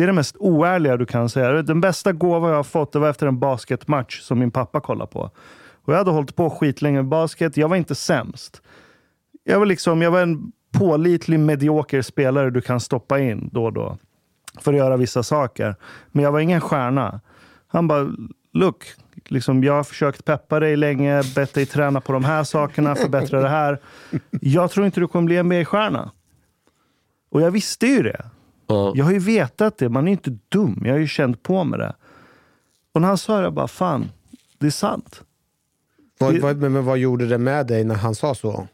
S3: Det är det mest oärliga du kan säga. Den bästa gåva jag har fått det var efter en basketmatch som min pappa kollade på. Och jag hade hållit på skitlänge med basket. Jag var inte sämst. Jag var, liksom, jag var en pålitlig medioker spelare du kan stoppa in då och då för att göra vissa saker. Men jag var ingen stjärna. Han bara, look, liksom, jag har försökt peppa dig länge, bett dig träna på de här sakerna, förbättra det här. Jag tror inte du kommer bli en B-stjärna. Och jag visste ju det. Jag har ju vetat det. Man är inte dum. Jag har ju känt på med det. Och när han sa det, jag bara, fan, det är sant.
S5: Vad, vad, men vad gjorde det med dig när han sa så?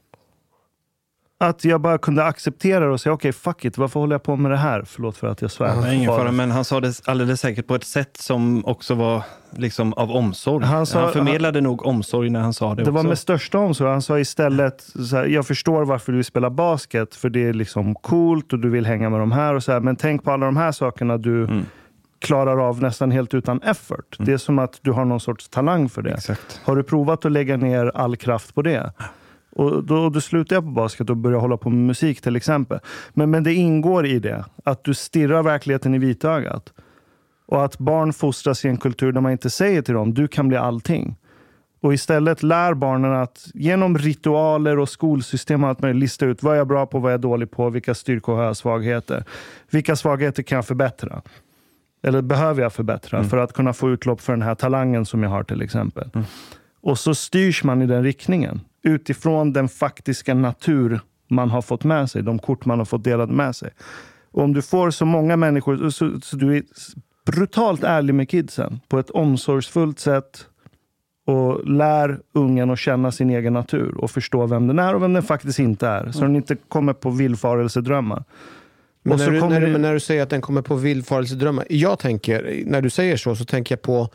S3: Att jag bara kunde acceptera det och säga, okej, okay, fuck it, varför håller jag på med det här? Förlåt för att jag svär.
S4: Nej, ingen fara, men han sa det alldeles säkert på ett sätt som också var liksom av omsorg. Han, sa, han förmedlade han, nog omsorg när han sa det.
S3: Det
S4: också.
S3: var med största omsorg. Han sa istället, här, jag förstår varför du vill spela basket, för det är liksom coolt och du vill hänga med de här. och så här, Men tänk på alla de här sakerna du mm. klarar av nästan helt utan effort. Mm. Det är som att du har någon sorts talang för det.
S4: Exakt.
S3: Har du provat att lägga ner all kraft på det? Och då, då slutade jag på basket och började hålla på med musik till exempel. Men, men det ingår i det, att du stirrar verkligheten i vitögat. Och att barn fostras i en kultur där man inte säger till dem, du kan bli allting. Och istället lär barnen att genom ritualer och skolsystem och allt möjligt lista ut vad jag är bra på, vad jag är dålig på, vilka styrkor har jag svagheter. Vilka svagheter kan jag förbättra? Eller behöver jag förbättra mm. för att kunna få utlopp för den här talangen som jag har till exempel. Mm. Och så styrs man i den riktningen utifrån den faktiska natur man har fått med sig, de kort man har fått delade med sig. Och om du får så många människor, så, så du är brutalt ärlig med kidsen på ett omsorgsfullt sätt och lär ungen att känna sin egen natur och förstå vem den är och vem den faktiskt inte är. Så mm. den inte kommer på villfarelsedrömmar.
S5: Men när, du, när, du, när du säger att den kommer på villfarelsedrömmar. Jag tänker, när du säger så, så tänker jag på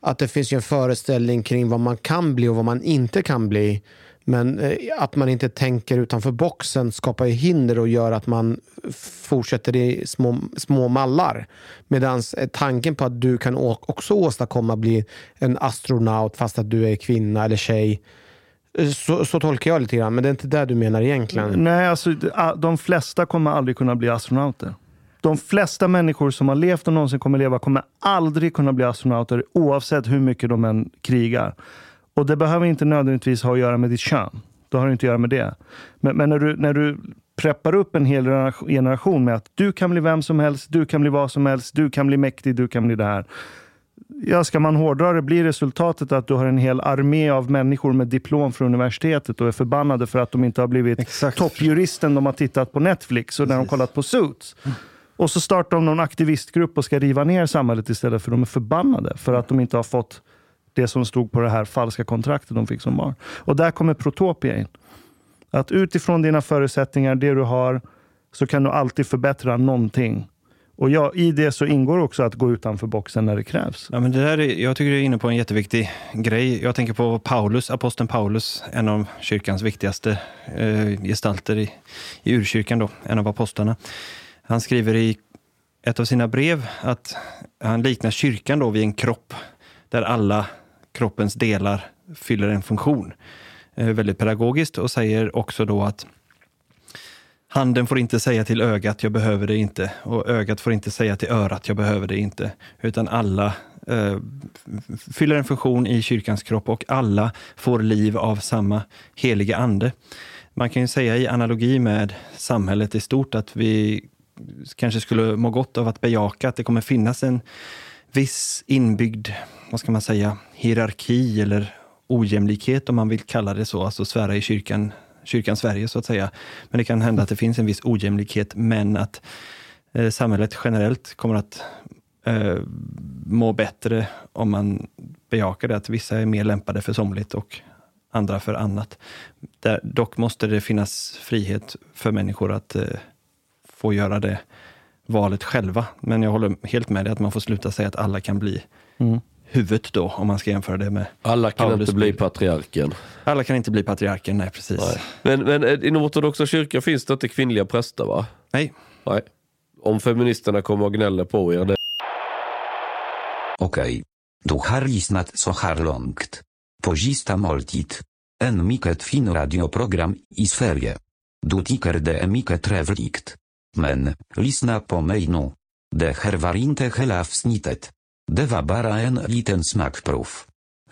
S5: att det finns en föreställning kring vad man kan bli och vad man inte kan bli. Men eh, att man inte tänker utanför boxen skapar ju hinder och gör att man fortsätter i små, små mallar. Medan eh, tanken på att du kan också åstadkomma bli en astronaut fast att du är kvinna eller tjej. Eh, så, så tolkar jag lite grann, men det är inte det du menar egentligen.
S3: Nej, alltså, de flesta kommer aldrig kunna bli astronauter. De flesta människor som har levt och någonsin kommer leva kommer aldrig kunna bli astronauter oavsett hur mycket de än krigar. Och det behöver inte nödvändigtvis ha att göra med ditt kön. Det har inte att göra med det. Men, men när, du, när du preppar upp en hel generation med att du kan bli vem som helst, du kan bli vad som helst, du kan bli mäktig, du kan bli det här. Ja, ska man hårdra det blir resultatet att du har en hel armé av människor med diplom från universitetet och är förbannade för att de inte har blivit Exakt. toppjuristen de har tittat på Netflix och när de kollat på Suits. Och så startar de någon aktivistgrupp och ska riva ner samhället istället för de är förbannade för att de inte har fått det som stod på det här falska kontraktet de fick som barn. Och där kommer Protopia in. Att utifrån dina förutsättningar, det du har, så kan du alltid förbättra någonting. Och ja, i det så ingår också att gå utanför boxen när det krävs.
S4: Ja, men det där är, jag tycker du är inne på en jätteviktig grej. Jag tänker på Paulus, aposteln Paulus, en av kyrkans viktigaste eh, gestalter i, i urkyrkan, då, en av apostlarna. Han skriver i ett av sina brev att han liknar kyrkan då vid en kropp där alla kroppens delar fyller en funktion. Eh, väldigt pedagogiskt och säger också då att handen får inte säga till ögat, jag behöver det inte. Och ögat får inte säga till örat, jag behöver det inte. Utan alla eh, fyller en funktion i kyrkans kropp och alla får liv av samma heliga ande. Man kan ju säga i analogi med samhället i stort att vi kanske skulle må gott av att bejaka att det kommer finnas en viss inbyggd, vad ska man säga, hierarki eller ojämlikhet om man vill kalla det så, alltså svära i kyrkan, kyrkan Sverige så att säga. Men det kan hända att det finns en viss ojämlikhet, men att eh, samhället generellt kommer att eh, må bättre om man bejakar det, att vissa är mer lämpade för somligt och andra för annat. Där, dock måste det finnas frihet för människor att eh, få göra det valet själva. Men jag håller helt med dig att man får sluta säga att alla kan bli
S3: Mm.
S4: huvudet då, om man ska jämföra det med
S6: Alla kan
S4: Paulus
S6: inte bli patriarken.
S4: Alla kan inte bli patriarken, nej precis.
S6: Nej. Men, men eh, inom ortodoxa kyrkan finns det inte kvinnliga präster va?
S4: Nej.
S6: Nej. Om feministerna kommer och gnäller på er. Det...
S10: Okej. Du har lyssnat så här långt. På sista måltid. En mycket fin radioprogram i Sverige. Du tycker det är mycket trevligt. Men, lyssna på mig nu. Det här var inte hela avsnittet. Det var bara en liten smakprov.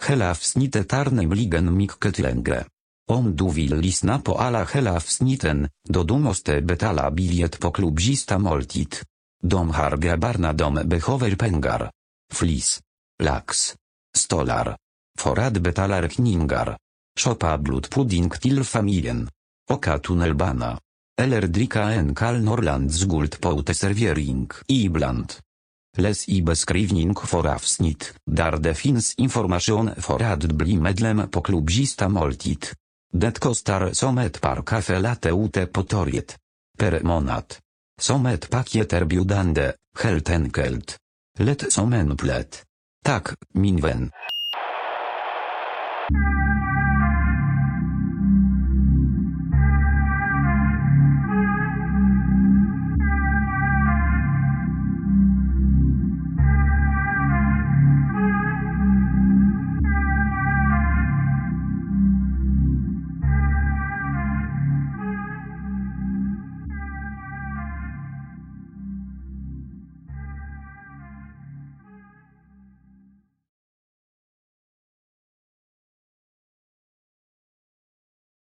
S10: Hela avsnittet är nämligen mycket längre. Om du vill lyssna på alla hela avsnitten, då du måste betala biljett på klubb sista måltid. De har grabbarna de behöver pengar. Flis. Lax. Stolar. För att betala räkningar. Shoppa blodpudding till familjen. Oka tunnelbana. Eller dricka en kall Norrlands guld på uteservering ibland. Läs i beskrivning för avsnitt, där det finns information för att bli medlem på klubb Sista måltid. Det kostar som ett par kaffe latte ute på torget. Per månad. Som ett paketerbjudande, helt enkelt. Lätt som en plätt. Tak, min vän.